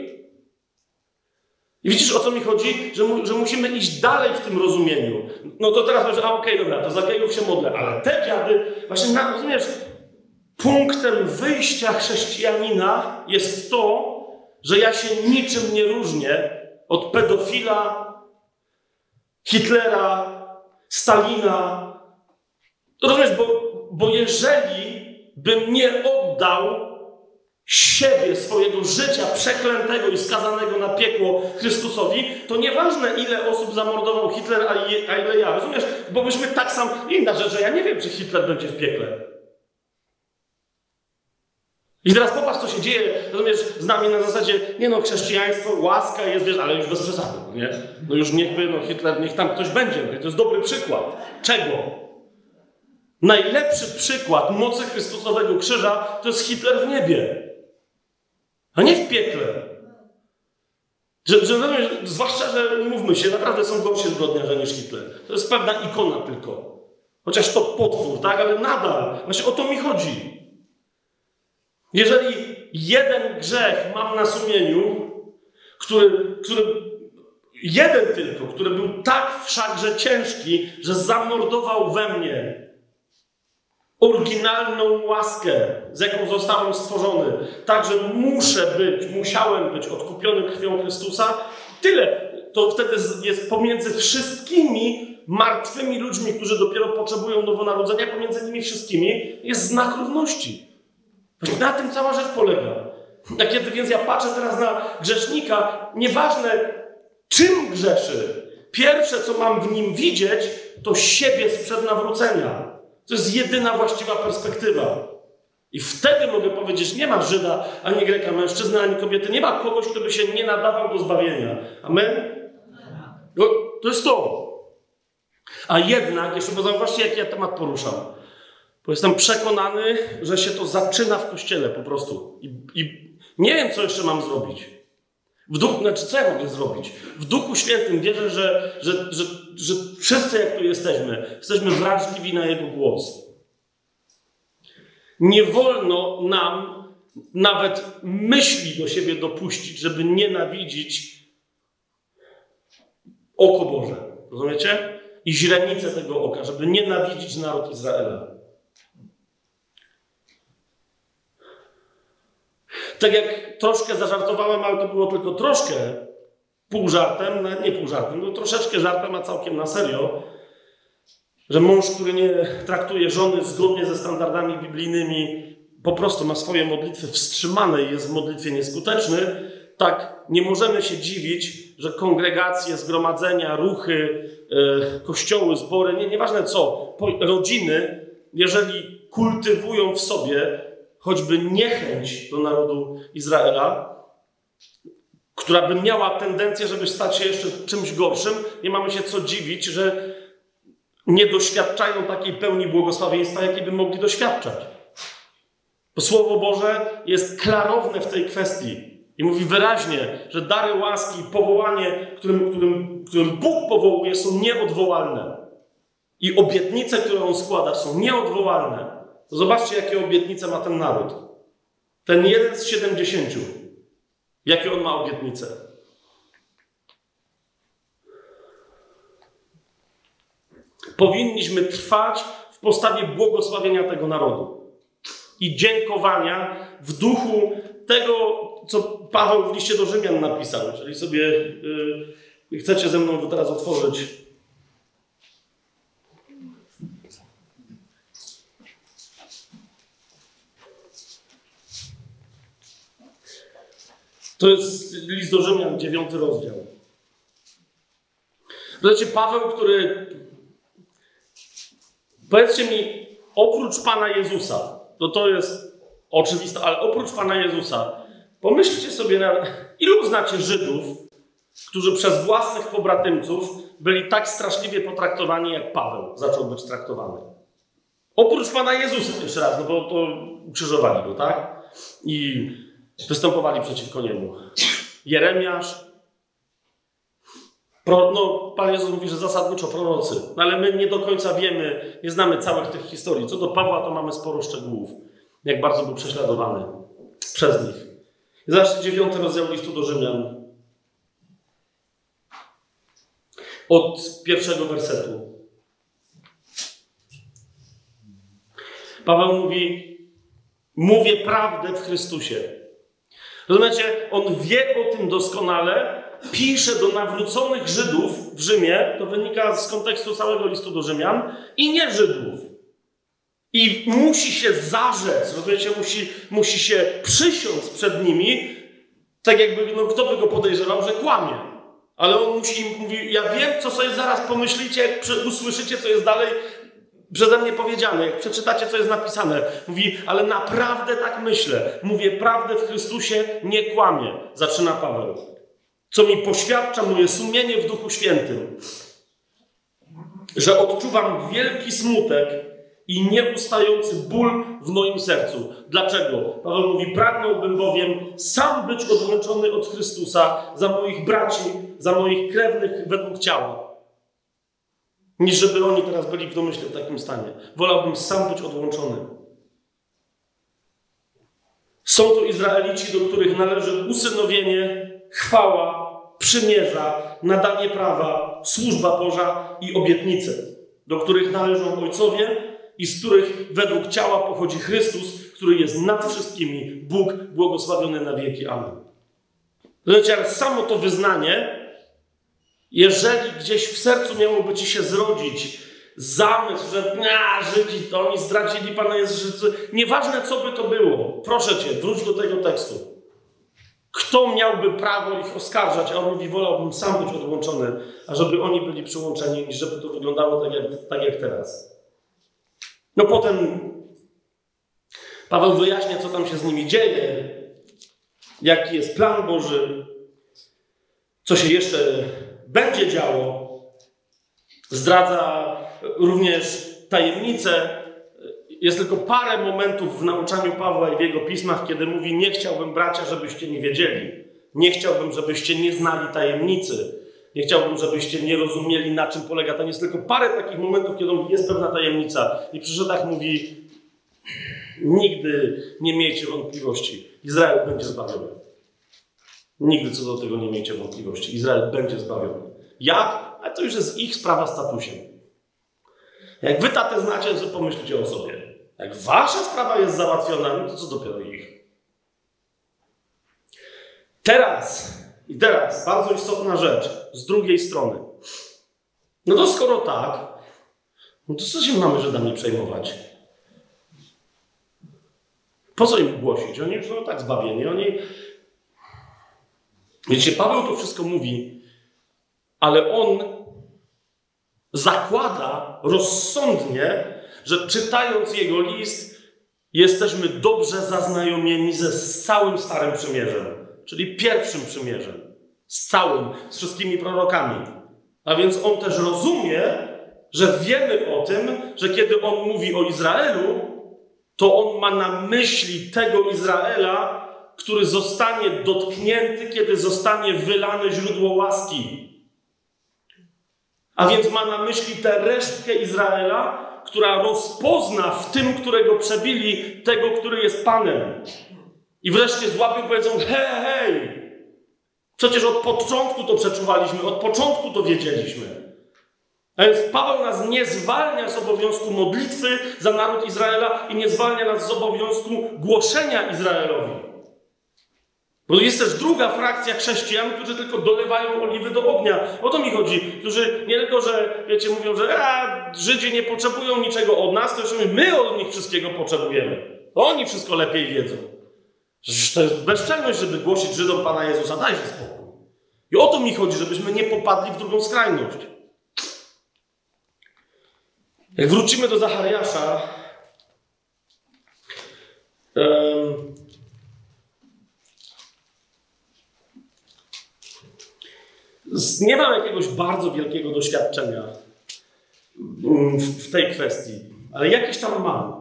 i widzisz, o co mi chodzi? Że, mu, że musimy iść dalej w tym rozumieniu. No to teraz mówisz, a okej, okay, dobra, to za gejów się modlę, ale te dziady, właśnie, na, rozumiesz, punktem wyjścia chrześcijanina jest to, że ja się niczym nie różnię od pedofila, Hitlera, Stalina. Rozumiesz, bo, bo jeżeli bym nie oddał siebie, swojego życia przeklętego i skazanego na piekło Chrystusowi, to nieważne ile osób zamordował Hitler, a, ile ja. Rozumiesz? Bo myśmy tak sam... Inna rzecz, że ja nie wiem, czy Hitler będzie w piekle. I teraz popatrz, co się dzieje, rozumiesz, z nami na zasadzie, nie no, chrześcijaństwo, łaska jest, wiesz, ale już bez przesady, nie? No już niechby, no Hitler, niech tam ktoś będzie, to jest dobry przykład. Czego? Najlepszy przykład mocy Chrystusowego krzyża to jest Hitler w niebie, a nie w piekle. Że, że, zwłaszcza, że mówmy się, naprawdę są gorsi zbrodniarze niż Hitler. To jest pewna ikona tylko. Chociaż to potwór, tak? Ale nadal. Właśnie o to mi chodzi. Jeżeli jeden grzech mam na sumieniu, który, który jeden tylko, który był tak wszakże ciężki, że zamordował we mnie oryginalną łaskę, z jaką zostałem stworzony, tak, że muszę być, musiałem być odkupiony krwią Chrystusa, tyle. To wtedy jest pomiędzy wszystkimi martwymi ludźmi, którzy dopiero potrzebują nowonarodzenia, pomiędzy nimi wszystkimi jest znak równości. Na tym cała rzecz polega. A kiedy więc ja patrzę teraz na grzesznika, nieważne czym grzeszy, pierwsze co mam w nim widzieć, to siebie sprzed nawrócenia. To jest jedyna właściwa perspektywa. I wtedy mogę powiedzieć, nie ma Żyda, ani Greka, mężczyzny, ani kobiety, nie ma kogoś, kto by się nie nadawał do zbawienia. Amen? No, to jest to. A jednak, jeszcze bo zauważcie, jaki ja temat poruszam. Bo jestem przekonany, że się to zaczyna w kościele po prostu. I, i nie wiem, co jeszcze mam zrobić. W duchu, znaczy, co ja mogę zrobić? W Duchu Świętym wierzę, że, że, że, że wszyscy, jak tu jesteśmy, jesteśmy wrażliwi na Jego głos. Nie wolno nam nawet myśli do siebie dopuścić, żeby nienawidzić oko Boże. Rozumiecie? I źrenice tego oka, żeby nienawidzić naród Izraela. Tak jak troszkę zażartowałem, ale to było tylko troszkę pół żartem, nawet nie pół żartem, no troszeczkę żartem, a całkiem na serio, że mąż, który nie traktuje żony zgodnie ze standardami biblijnymi, po prostu ma swoje modlitwy wstrzymane i jest w modlitwie nieskuteczny, tak nie możemy się dziwić, że kongregacje, zgromadzenia, ruchy, yy, kościoły, zbory, nie, nieważne co, rodziny, jeżeli kultywują w sobie choćby niechęć do narodu Izraela, która by miała tendencję, żeby stać się jeszcze czymś gorszym, nie mamy się co dziwić, że nie doświadczają takiej pełni błogosławieństwa, jakiej by mogli doświadczać. Bo Słowo Boże jest klarowne w tej kwestii i mówi wyraźnie, że dary łaski, powołanie, którym, którym, którym Bóg powołuje, są nieodwołalne. I obietnice, które On składa, są nieodwołalne. Zobaczcie, jakie obietnice ma ten naród. Ten jeden z siedemdziesięciu. Jakie on ma obietnice? Powinniśmy trwać w postawie błogosławienia tego narodu i dziękowania w duchu tego, co Paweł w liście do Rzymian napisał. Jeżeli sobie yy, chcecie ze mną to teraz otworzyć To jest list do Rzymian, dziewiąty rozdział. Zobaczcie, Paweł, który. Powiedzcie mi, oprócz Pana Jezusa, to to jest oczywiste, ale oprócz Pana Jezusa, pomyślcie sobie, na, ilu znacie Żydów, którzy przez własnych pobratymców byli tak straszliwie potraktowani, jak Paweł zaczął być traktowany. Oprócz Pana Jezusa, jeszcze raz, no bo to ukrzyżowali go, tak? I występowali przeciwko niemu. Jeremiasz, pro, no, Pan Jezus mówi, że zasadniczo prorocy, no, ale my nie do końca wiemy, nie znamy całych tych historii. Co do Pawła, to mamy sporo szczegółów, jak bardzo był prześladowany przez nich. Zobaczcie dziewiąty rozdział listu do Rzymian. Od pierwszego wersetu. Paweł mówi: Mówię prawdę w Chrystusie Rozumiecie? On wie o tym doskonale, pisze do nawróconych Żydów w Rzymie, to wynika z kontekstu całego listu do Rzymian, i nie Żydów. I musi się zarzec, rozumiecie, musi, musi się przysiąc przed nimi, tak jakby, no kto by go podejrzewał, że kłamie. Ale on musi im mówi, ja wiem, co sobie zaraz pomyślicie, jak usłyszycie, co jest dalej, przeze mnie powiedziane, jak przeczytacie, co jest napisane, mówi, ale naprawdę tak myślę. Mówię prawdę w Chrystusie, nie kłamię, zaczyna Paweł. Co mi poświadcza moje sumienie w Duchu Świętym, że odczuwam wielki smutek i nieustający ból w moim sercu. Dlaczego? Paweł mówi, pragnąłbym bowiem sam być odłączony od Chrystusa za moich braci, za moich krewnych według ciała. Niż żeby oni teraz byli w domyśle w takim stanie. Wolałbym sam być odłączony. Są to Izraelici, do których należy usynowienie, chwała, przymierza, nadanie prawa, służba Boża i obietnice, do których należą ojcowie i z których według ciała pochodzi Chrystus, który jest nad wszystkimi, Bóg błogosławiony na wieki. Amen. Lecz samo to wyznanie, jeżeli gdzieś w sercu miałoby ci się zrodzić zamysł, że a, Żydzi to oni zdradzili Pana Jezusa, nieważne co by to było, proszę Cię, wróć do tego tekstu. Kto miałby prawo ich oskarżać, a on mówi, wolałbym sam być odłączony, a żeby oni byli przyłączeni, niż żeby to wyglądało tak jak, tak jak teraz. No potem Paweł wyjaśnia, co tam się z nimi dzieje, jaki jest plan Boży, co się jeszcze będzie działo. Zdradza również tajemnicę. Jest tylko parę momentów w nauczaniu Pawła i w jego pismach, kiedy mówi: Nie chciałbym, bracia, żebyście nie wiedzieli. Nie chciałbym, żebyście nie znali tajemnicy. Nie chciałbym, żebyście nie rozumieli, na czym polega ten. Jest tylko parę takich momentów, kiedy jest pewna tajemnica. I przy Żydach mówi: Nigdy nie miejcie wątpliwości. Izrael będzie zbawiony. Nigdy co do tego nie miejcie wątpliwości. Izrael będzie zbawiony. Jak? A to już jest ich sprawa statusem. Jak wy tatę znacie, to pomyślcie o sobie. Jak wasza sprawa jest załatwiona, no to co dopiero ich. Teraz, i teraz, bardzo istotna rzecz, z drugiej strony. No to skoro tak, no to co się mamy Żydami przejmować? Po co im głosić? Oni już są tak zbawieni. Oni... Wiecie, Paweł to wszystko mówi, ale on zakłada rozsądnie, że czytając jego list, jesteśmy dobrze zaznajomieni ze całym Starym Przymierzem, czyli pierwszym przymierzem, z całym, z wszystkimi prorokami. A więc on też rozumie, że wiemy o tym, że kiedy on mówi o Izraelu, to on ma na myśli tego Izraela, który zostanie dotknięty, kiedy zostanie wylane źródło łaski. A więc ma na myśli tę resztkę Izraela, która rozpozna w tym, którego przebili, tego, który jest Panem. I wreszcie złapią powiedzą: hej, hej! Przecież od początku to przeczuwaliśmy, od początku to wiedzieliśmy. A więc Paweł nas nie zwalnia z obowiązku modlitwy za naród Izraela i nie zwalnia nas z obowiązku głoszenia Izraelowi. Bo jest też druga frakcja chrześcijan, którzy tylko dolewają oliwy do ognia. O to mi chodzi. Którzy nie tylko, że wiecie, mówią, że a, Żydzi nie potrzebują niczego od nas, to już my od nich wszystkiego potrzebujemy. Oni wszystko lepiej wiedzą. Przecież to jest bezczelność, żeby głosić Żydom Pana Jezusa. Dajże spokój. I o to mi chodzi, żebyśmy nie popadli w drugą skrajność. Jak wrócimy do Zachariasza, um, nie mam jakiegoś bardzo wielkiego doświadczenia w tej kwestii, ale jakieś tam mam.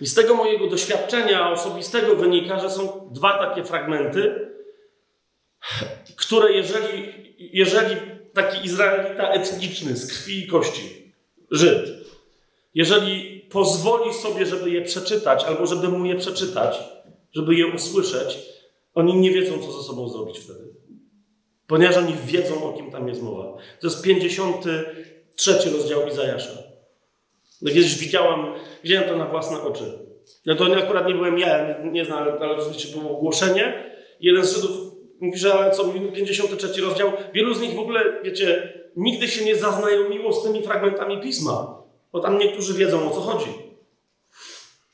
I z tego mojego doświadczenia osobistego wynika, że są dwa takie fragmenty, które jeżeli, jeżeli taki Izraelita etniczny z krwi i kości, Żyd, jeżeli pozwoli sobie, żeby je przeczytać, albo żeby mu je przeczytać, żeby je usłyszeć, oni nie wiedzą, co ze sobą zrobić wtedy. Ponieważ oni wiedzą, o kim tam jest mowa. To jest 53 rozdział Izajasza. No kiedyś widziałam, widziałem to na własne oczy. No to akurat nie byłem ja, nie znam, ale oczywiście było ogłoszenie. Jeden z Żydów mówi, że ale co, 53 rozdział. Wielu z nich w ogóle, wiecie, nigdy się nie zaznajomiło z tymi fragmentami pisma. Bo tam niektórzy wiedzą, o co chodzi.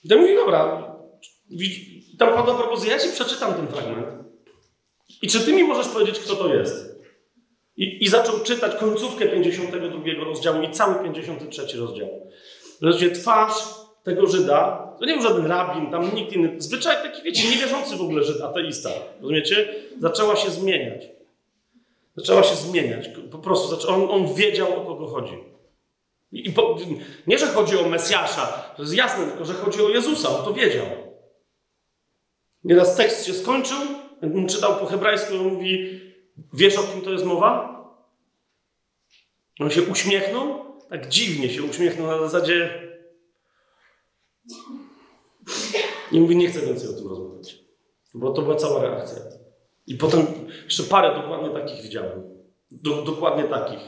I to mówi, dobra, tam padła propozycja, ja ci przeczytam ten fragment. I czy ty mi możesz powiedzieć, kto to jest? I, I zaczął czytać końcówkę 52 rozdziału i cały 53 rozdział. Wreszcie twarz tego Żyda, to nie był żaden rabin, tam nikt inny, zwyczaj taki, wiecie, niewierzący w ogóle Żyd, ateista, rozumiecie? Zaczęła się zmieniać. Zaczęła się zmieniać. Po prostu on, on wiedział, o kogo chodzi. I po, nie, że chodzi o Mesjasza, to jest jasne, tylko że chodzi o Jezusa, on to wiedział. Nieraz tekst się skończył, jakbym czytał po hebrajsku, on mówi, wiesz o kim to jest mowa? On się uśmiechnął, tak dziwnie się uśmiechnął na zasadzie i mówi, nie chcę więcej o tym rozmawiać. Bo to była cała reakcja. I potem jeszcze parę dokładnie takich widziałem. Do, dokładnie takich.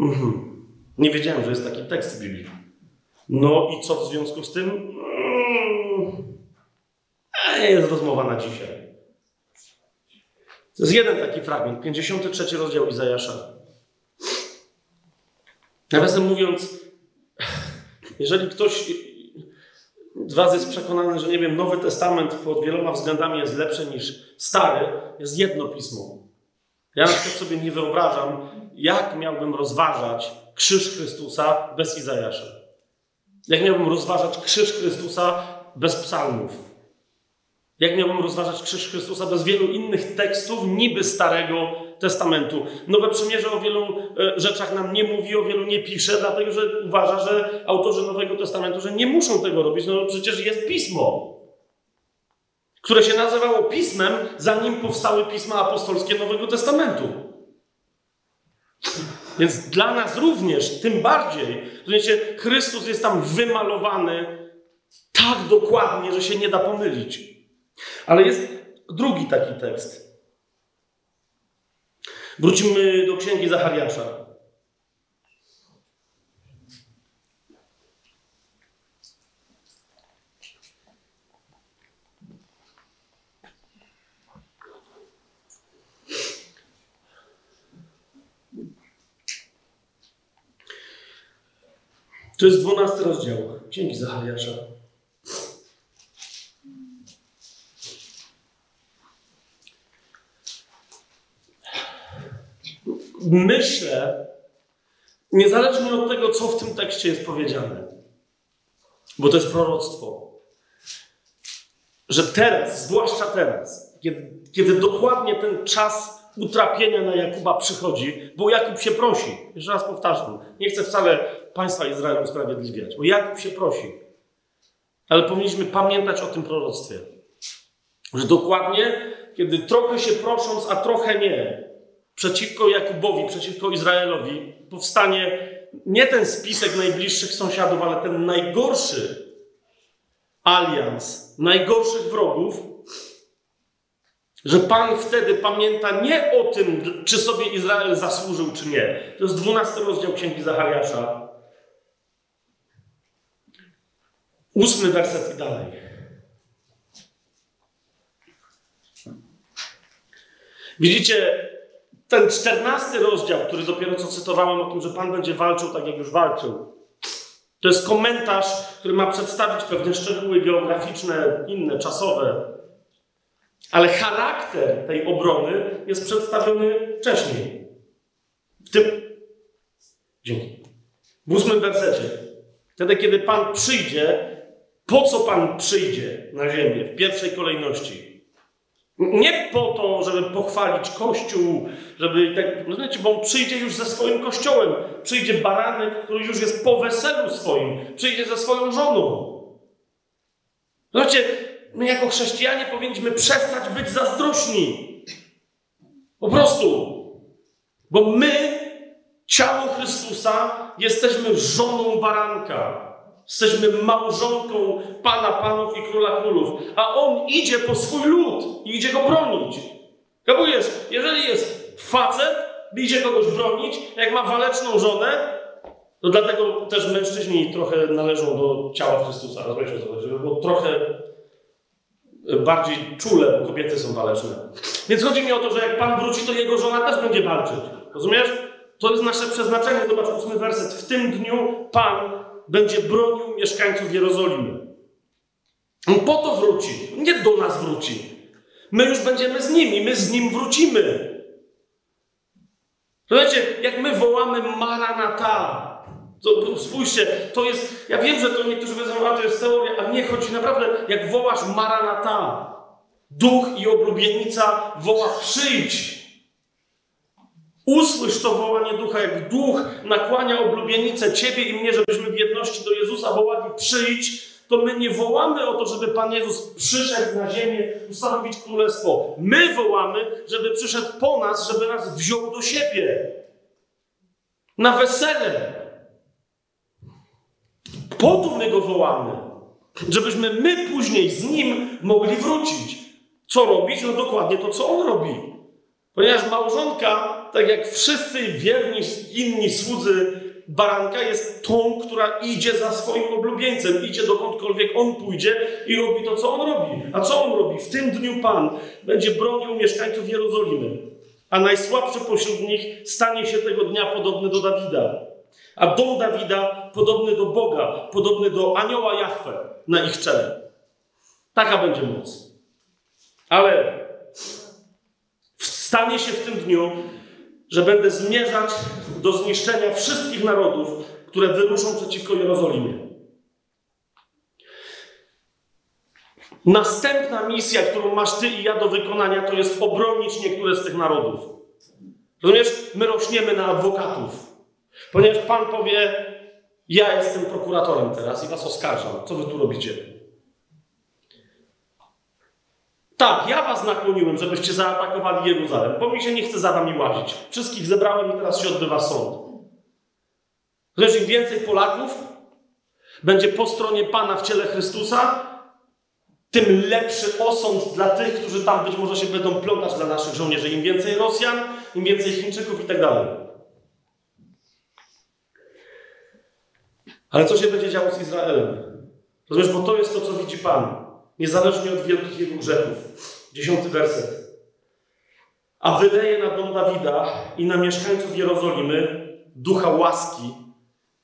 Mhm. Nie wiedziałem, że jest taki tekst w Biblii. No i co w związku z tym? Jest rozmowa na dzisiaj. To jest jeden taki fragment, 53 rozdział Izajasza. Nawiasem mówiąc, jeżeli ktoś z Was jest przekonany, że nie wiem, Nowy Testament pod wieloma względami jest lepszy niż Stary, jest jedno pismo. Ja na przykład sobie nie wyobrażam, jak miałbym rozważać krzyż Chrystusa bez Izajasza. Jak miałbym rozważać krzyż Chrystusa bez psalmów. Jak miałbym rozważać krzyż Chrystusa bez wielu innych tekstów, niby Starego Testamentu? Nowe Przymierze o wielu e, rzeczach nam nie mówi, o wielu nie pisze, dlatego że uważa, że autorzy Nowego Testamentu, że nie muszą tego robić, no przecież jest pismo, które się nazywało pismem, zanim powstały pisma apostolskie Nowego Testamentu. Więc dla nas również, tym bardziej, rozumiecie, Chrystus jest tam wymalowany tak dokładnie, że się nie da pomylić. Ale jest drugi taki tekst. Wrócimy do księgi Zachariasza. To jest dwunasty rozdział Księgi Zachariasza. Myślę, niezależnie od tego, co w tym tekście jest powiedziane, bo to jest proroctwo, że teraz, zwłaszcza teraz, kiedy, kiedy dokładnie ten czas utrapienia na Jakuba przychodzi, bo Jakub się prosi. Jeszcze raz powtarzam, nie chcę wcale państwa Izraela usprawiedliwiać, bo Jakub się prosi. Ale powinniśmy pamiętać o tym proroctwie. Że dokładnie, kiedy trochę się prosząc, a trochę nie, przeciwko Jakubowi, przeciwko Izraelowi powstanie nie ten spisek najbliższych sąsiadów, ale ten najgorszy alians, najgorszych wrogów, że Pan wtedy pamięta nie o tym, czy sobie Izrael zasłużył, czy nie. To jest dwunasty rozdział Księgi Zachariasza. Ósmy werset i dalej. Widzicie, ten czternasty rozdział, który dopiero co cytowałem o tym, że Pan będzie walczył tak, jak już walczył, to jest komentarz, który ma przedstawić pewne szczegóły geograficzne, inne, czasowe. Ale charakter tej obrony jest przedstawiony wcześniej. W tym. Dzięki. W ósmym wersecie. Wtedy, kiedy Pan przyjdzie, po co Pan przyjdzie na ziemię w pierwszej kolejności? Nie po to, żeby pochwalić Kościół, żeby tak, rozumiecie, bo przyjdzie już ze swoim Kościołem. Przyjdzie baranek, który już jest po weselu swoim. Przyjdzie ze swoją żoną. Zobaczcie, my jako chrześcijanie powinniśmy przestać być zazdrośni. Po prostu. Bo my, ciało Chrystusa, jesteśmy żoną baranka. Jesteśmy małżonką Pana Panów i Króla Królów, a On idzie po swój lud i idzie go bronić. Kapujesz? Jeżeli jest facet, idzie kogoś bronić, jak ma waleczną żonę, to dlatego też mężczyźni trochę należą do ciała Chrystusa. Rozumiesz o co było trochę bardziej czule, bo kobiety są waleczne. Więc chodzi mi o to, że jak Pan wróci, to jego żona też będzie walczyć. Rozumiesz? To jest nasze przeznaczenie. Zobacz, ósmy werset. W tym dniu Pan będzie bronił mieszkańców Jerozolimy. On po to wróci, nie do nas wróci. My już będziemy z nimi, my z nim wrócimy. Słuchajcie, jak my wołamy Maranata, to spójrzcie, to jest, ja wiem, że to niektórzy powiedzą, a to jest teoria, a nie chodzi naprawdę, jak wołasz Maranata, duch i oblubienica woła przyjdź. Usłysz to wołanie ducha, jak duch nakłania oblubienicę ciebie i mnie, żebyśmy w jedności do Jezusa wołali przyjdź, to my nie wołamy o to, żeby Pan Jezus przyszedł na ziemię, ustanowić królestwo. My wołamy, żeby przyszedł po nas, żeby nas wziął do siebie. Na wesele. Po to my go wołamy. Żebyśmy my później z nim mogli wrócić. Co robić? No dokładnie to, co on robi. Ponieważ małżonka, tak jak wszyscy wierni inni słudzy baranka, jest tą, która idzie za swoim oblubieńcem, idzie dokądkolwiek on pójdzie i robi to, co on robi. A co on robi? W tym dniu Pan będzie bronił mieszkańców Jerozolimy, a najsłabszy pośród nich stanie się tego dnia podobny do Dawida. A dom Dawida podobny do Boga, podobny do anioła Jahwe na ich czele. Taka będzie moc. Ale stanie się w tym dniu, że będę zmierzać do zniszczenia wszystkich narodów, które wyruszą przeciwko Jerozolimie. Następna misja, którą masz ty i ja do wykonania, to jest obronić niektóre z tych narodów. Rozumiesz? My rośniemy na adwokatów. Ponieważ Pan powie, ja jestem prokuratorem teraz i was oskarżam. Co wy tu robicie? Tak, ja was nakłoniłem, żebyście zaatakowali Jeruzalem, bo mi się nie chce za wami łazić. Wszystkich zebrałem i teraz się odbywa sąd. Lecz im więcej Polaków będzie po stronie Pana w ciele Chrystusa, tym lepszy osąd dla tych, którzy tam być może się będą plątać dla naszych żołnierzy. Im więcej Rosjan, im więcej Chińczyków i tak dalej. Ale co się będzie działo z Izraelem? Rozumiesz, bo to jest to, co widzi Pan. Niezależnie od wielkich jego grzechów. Dziesiąty werset. A wyleje na dom Dawida i na mieszkańców Jerozolimy ducha łaski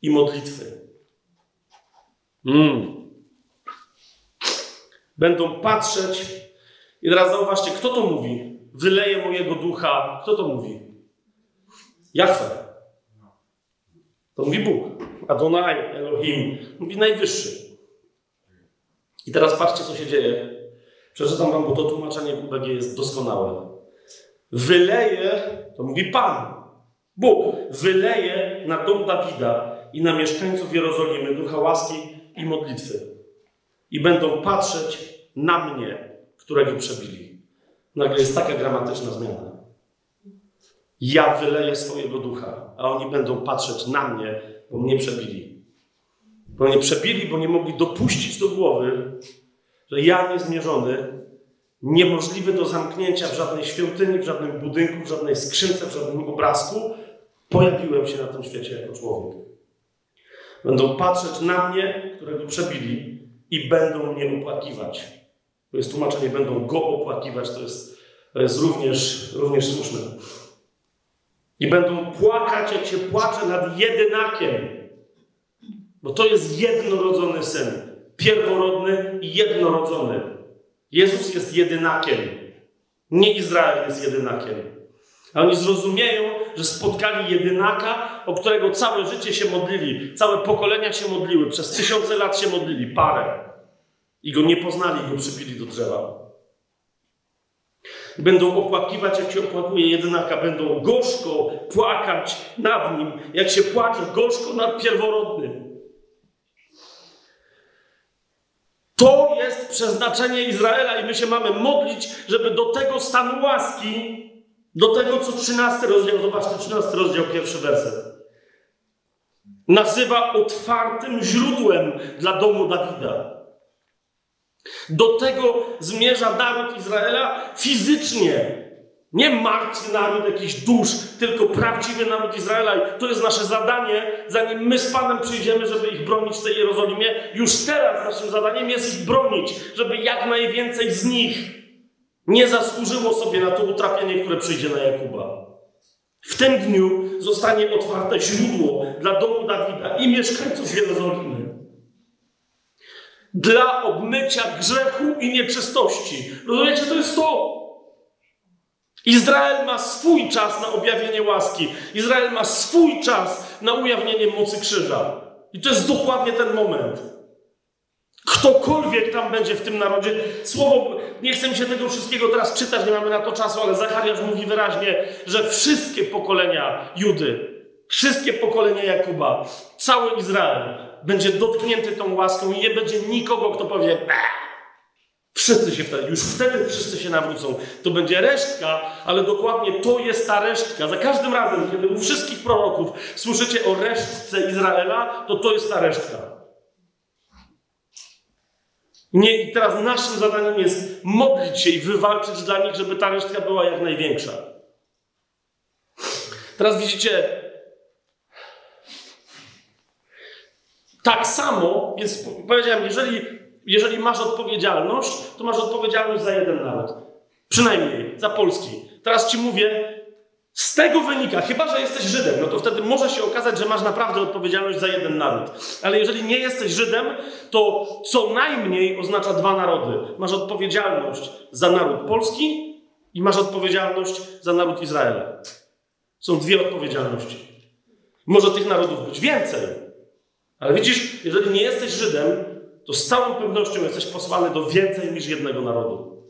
i modlitwy. Mm. Będą patrzeć i teraz zauważcie, kto to mówi? Wyleje mojego ducha. Kto to mówi? Jachwę. To mówi Bóg. Adonai, Elohim. Mówi najwyższy. I teraz patrzcie, co się dzieje. Przeczytam wam, bo to tłumaczenie UBG jest doskonałe. Wyleje, to mówi Pan, Bóg, wyleje na dom Dawida i na mieszkańców Jerozolimy ducha łaski i modlitwy. I będą patrzeć na mnie, którego przebili. Nagle jest taka gramatyczna zmiana. Ja wyleję swojego ducha, a oni będą patrzeć na mnie, bo mnie przebili. Bo mnie przebili, bo nie mogli dopuścić do głowy, że ja niezmierzony, niemożliwy do zamknięcia w żadnej świątyni, w żadnym budynku, w żadnej skrzynce, w żadnym obrazku, pojawiłem się na tym świecie jako człowiek. Będą patrzeć na mnie, którego przebili, i będą mnie opłakiwać. To jest tłumaczenie, będą go opłakiwać, to jest, to jest również, również słuszne. I będą płakać, jak się płacze nad jedynakiem. Bo to jest jednorodzony syn. Pierworodny i jednorodzony. Jezus jest jedynakiem. Nie Izrael jest jedynakiem. A oni zrozumieją, że spotkali jedynaka, o którego całe życie się modlili, całe pokolenia się modliły, przez tysiące lat się modlili, parę. I go nie poznali, go przypili do drzewa. Będą opłakiwać, jak się opłakuje jedynaka, będą gorzko płakać nad nim, jak się płacze gorzko nad pierworodnym. To jest przeznaczenie Izraela i my się mamy modlić, żeby do tego stanu łaski, do tego, co 13 rozdział, zobaczcie, 13 rozdział, pierwszy werset, nazywa otwartym źródłem dla domu Dawida. Do tego zmierza naród Izraela fizycznie. Nie martwy naród, jakiś dusz, tylko prawdziwy naród Izraela. I to jest nasze zadanie, zanim my z Panem przyjdziemy, żeby ich bronić w tej Jerozolimie. Już teraz naszym zadaniem jest ich bronić, żeby jak najwięcej z nich nie zasłużyło sobie na to utrapienie, które przyjdzie na Jakuba. W tym dniu zostanie otwarte źródło dla domu Dawida i mieszkańców Jerozolimy dla obmycia grzechu i nieczystości. Rozumiecie, to jest to. Izrael ma swój czas na objawienie łaski. Izrael ma swój czas na ujawnienie mocy krzyża. I to jest dokładnie ten moment. Ktokolwiek tam będzie w tym narodzie, słowo, nie chcę mi się tego wszystkiego teraz czytać, nie mamy na to czasu, ale Zachariasz mówi wyraźnie, że wszystkie pokolenia Judy, wszystkie pokolenia Jakuba, cały Izrael będzie dotknięty tą łaską i nie będzie nikogo, kto powie, Bah! Wszyscy się wtedy, już wtedy wszyscy się nawrócą. To będzie resztka, ale dokładnie to jest ta resztka. Za każdym razem, kiedy u wszystkich proroków słyszycie o resztce Izraela, to to jest ta resztka. Nie, I teraz naszym zadaniem jest modlić się i wywalczyć dla nich, żeby ta resztka była jak największa. Teraz widzicie, tak samo, więc powiedziałem, jeżeli jeżeli masz odpowiedzialność, to masz odpowiedzialność za jeden naród. Przynajmniej za polski. Teraz ci mówię, z tego wynika, chyba że jesteś Żydem, no to wtedy może się okazać, że masz naprawdę odpowiedzialność za jeden naród. Ale jeżeli nie jesteś Żydem, to co najmniej oznacza dwa narody. Masz odpowiedzialność za naród polski i masz odpowiedzialność za naród Izraela. Są dwie odpowiedzialności. Może tych narodów być więcej. Ale widzisz, jeżeli nie jesteś Żydem, to z całą pewnością jesteś posłany do więcej niż jednego narodu.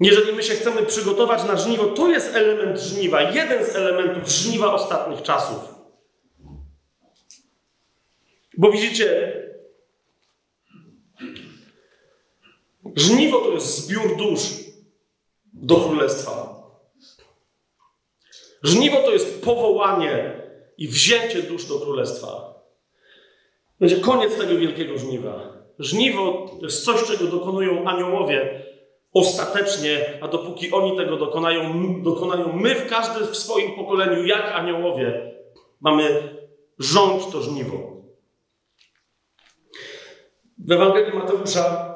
Jeżeli my się chcemy przygotować na żniwo, to jest element żniwa, jeden z elementów żniwa ostatnich czasów. Bo widzicie, żniwo to jest zbiór dusz do królestwa. Żniwo to jest powołanie i wzięcie dusz do królestwa. Będzie koniec tego wielkiego żniwa. Żniwo to jest coś, czego dokonują aniołowie ostatecznie, a dopóki oni tego dokonają, dokonają my w każdym w swoim pokoleniu, jak aniołowie, mamy rządź to żniwo. W Ewangelii Mateusza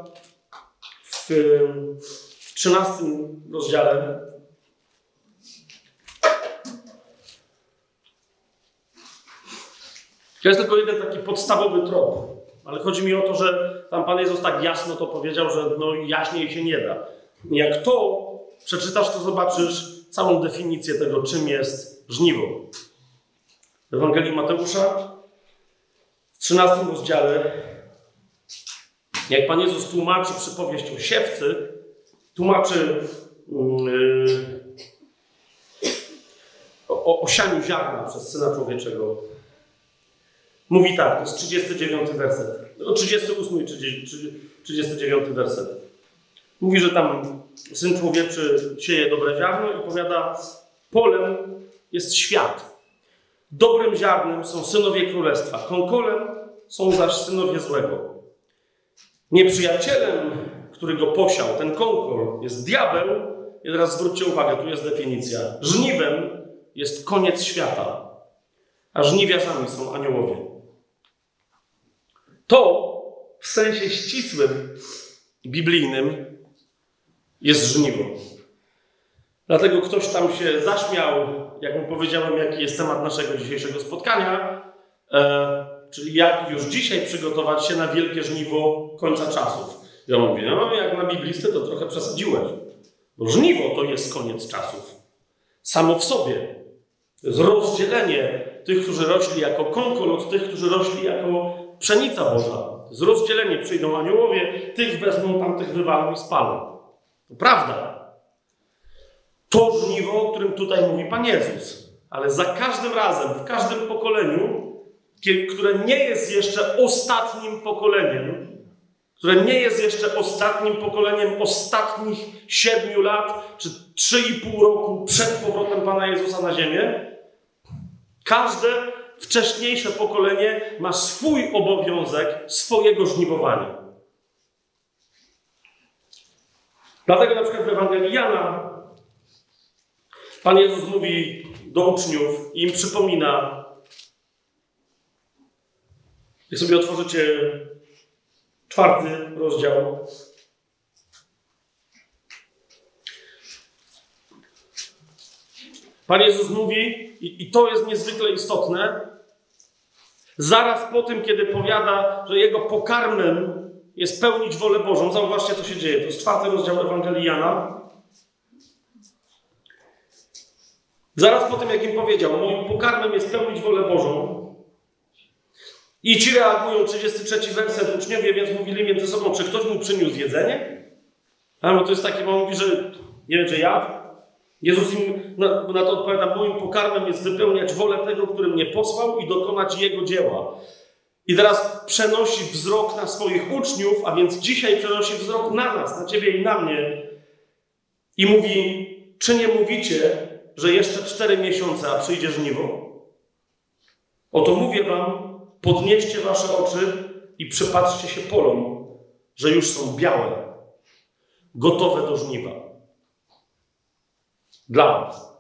w, w 13 rozdziale To jest tylko jeden taki podstawowy trop. Ale chodzi mi o to, że tam Pan Jezus tak jasno to powiedział, że no jaśniej się nie da. Jak to przeczytasz, to zobaczysz całą definicję tego, czym jest żniwo. W Ewangelii Mateusza w 13 rozdziale, jak Pan Jezus tłumaczy przypowieść o siewcy, tłumaczy yy, o, o sianiu ziarna przez Syna Człowieczego, Mówi tak, to jest 39 werset. No 38 i 39 werset. Mówi, że tam syn człowieczy sieje dobre ziarno i powiada, polem jest świat. Dobrym ziarnem są synowie królestwa, konkolem są zaś synowie złego. Nieprzyjacielem, który go posiał, ten konkol, jest diabeł. I teraz zwróćcie uwagę, tu jest definicja. Żniwem jest koniec świata, a żniwiarzami są aniołowie. To w sensie ścisłym, biblijnym jest żniwo. Dlatego ktoś tam się zaśmiał, jak mu powiedziałem, jaki jest temat naszego dzisiejszego spotkania, e, czyli jak już dzisiaj przygotować się na wielkie żniwo końca czasów. Ja mówię, no jak na biblistę to trochę przesadziłeś. Bo żniwo to jest koniec czasów. Samo w sobie. Rozdzielenie tych, którzy rośli jako konkol od tych, którzy rośli jako pszenica Boża. Z rozdzielenie przyjdą aniołowie, tych wezmą, tamtych wywalą i spalą. To prawda. To żniwo, o którym tutaj mówi Pan Jezus. Ale za każdym razem, w każdym pokoleniu, które nie jest jeszcze ostatnim pokoleniem, które nie jest jeszcze ostatnim pokoleniem ostatnich siedmiu lat, czy trzy i pół roku przed powrotem Pana Jezusa na ziemię, każde wcześniejsze pokolenie ma swój obowiązek swojego żniwowania. Dlatego na przykład w Ewangelii Jana Pan Jezus mówi do uczniów i im przypomina, jak sobie otworzycie czwarty rozdział, Pan Jezus mówi, i, i to jest niezwykle istotne, zaraz po tym, kiedy powiada, że jego pokarmem jest pełnić wolę Bożą. Zauważcie, co się dzieje. To jest czwarty rozdział Ewangelii Jana. Zaraz po tym, jak im powiedział, moim pokarmem jest pełnić wolę Bożą, I ci reagują, 33 werset, uczniowie więc mówili między sobą, czy ktoś mu przyniósł jedzenie? A bo to jest takie, bo on mówi, że nie wiem, czy ja. Jezus im na, na to odpowiada, moim pokarmem jest wypełniać wolę tego, który mnie posłał i dokonać Jego dzieła. I teraz przenosi wzrok na swoich uczniów, a więc dzisiaj przenosi wzrok na nas, na ciebie i na mnie. I mówi, czy nie mówicie, że jeszcze cztery miesiące, a przyjdzie żniwo? Oto mówię wam, podnieście wasze oczy i przypatrzcie się polom, że już są białe, gotowe do żniwa. Dla was.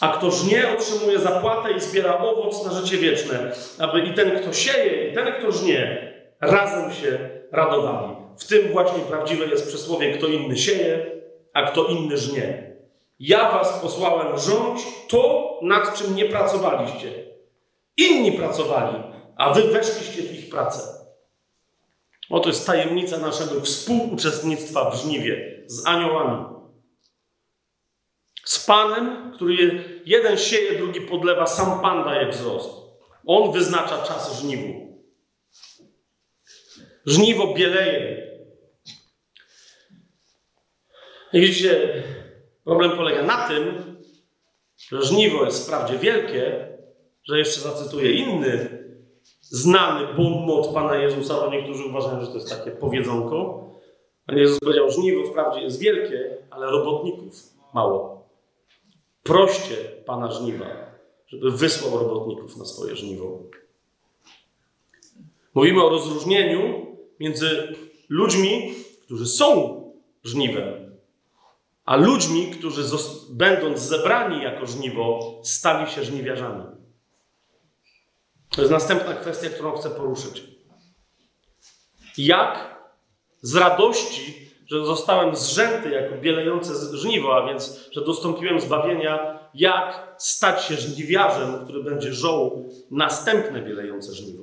A kto żnie, otrzymuje zapłatę i zbiera owoc na życie wieczne, aby i ten, kto sieje, i ten, kto żnie, razem się radowali. W tym właśnie prawdziwe jest przysłowie, kto inny sieje, a kto inny żnie. Ja was posłałem rządź to, nad czym nie pracowaliście. Inni pracowali, a wy weszliście w ich pracę. Oto jest tajemnica naszego współuczestnictwa w żniwie z aniołami. Z Panem, który jeden sieje, drugi podlewa, sam Pan daje wzrost. On wyznacza czas żniwu. Żniwo bieleje. Widzicie, problem polega na tym, że żniwo jest wprawdzie wielkie, że jeszcze zacytuję inny znany bon Pana Jezusa, bo niektórzy uważają, że to jest takie powiedzonko. Pan Jezus powiedział, żniwo wprawdzie jest wielkie, ale robotników mało. Proście Pana żniwa, żeby wysłał robotników na swoje żniwo. Mówimy o rozróżnieniu między ludźmi, którzy są żniwem, a ludźmi, którzy będąc zebrani jako żniwo, stali się żniwiarzami. To jest następna kwestia, którą chcę poruszyć. Jak z radości, że zostałem zrzęty jako bielejące żniwo, a więc, że dostąpiłem zbawienia, jak stać się żniwiarzem, który będzie żął następne bielejące żniwo.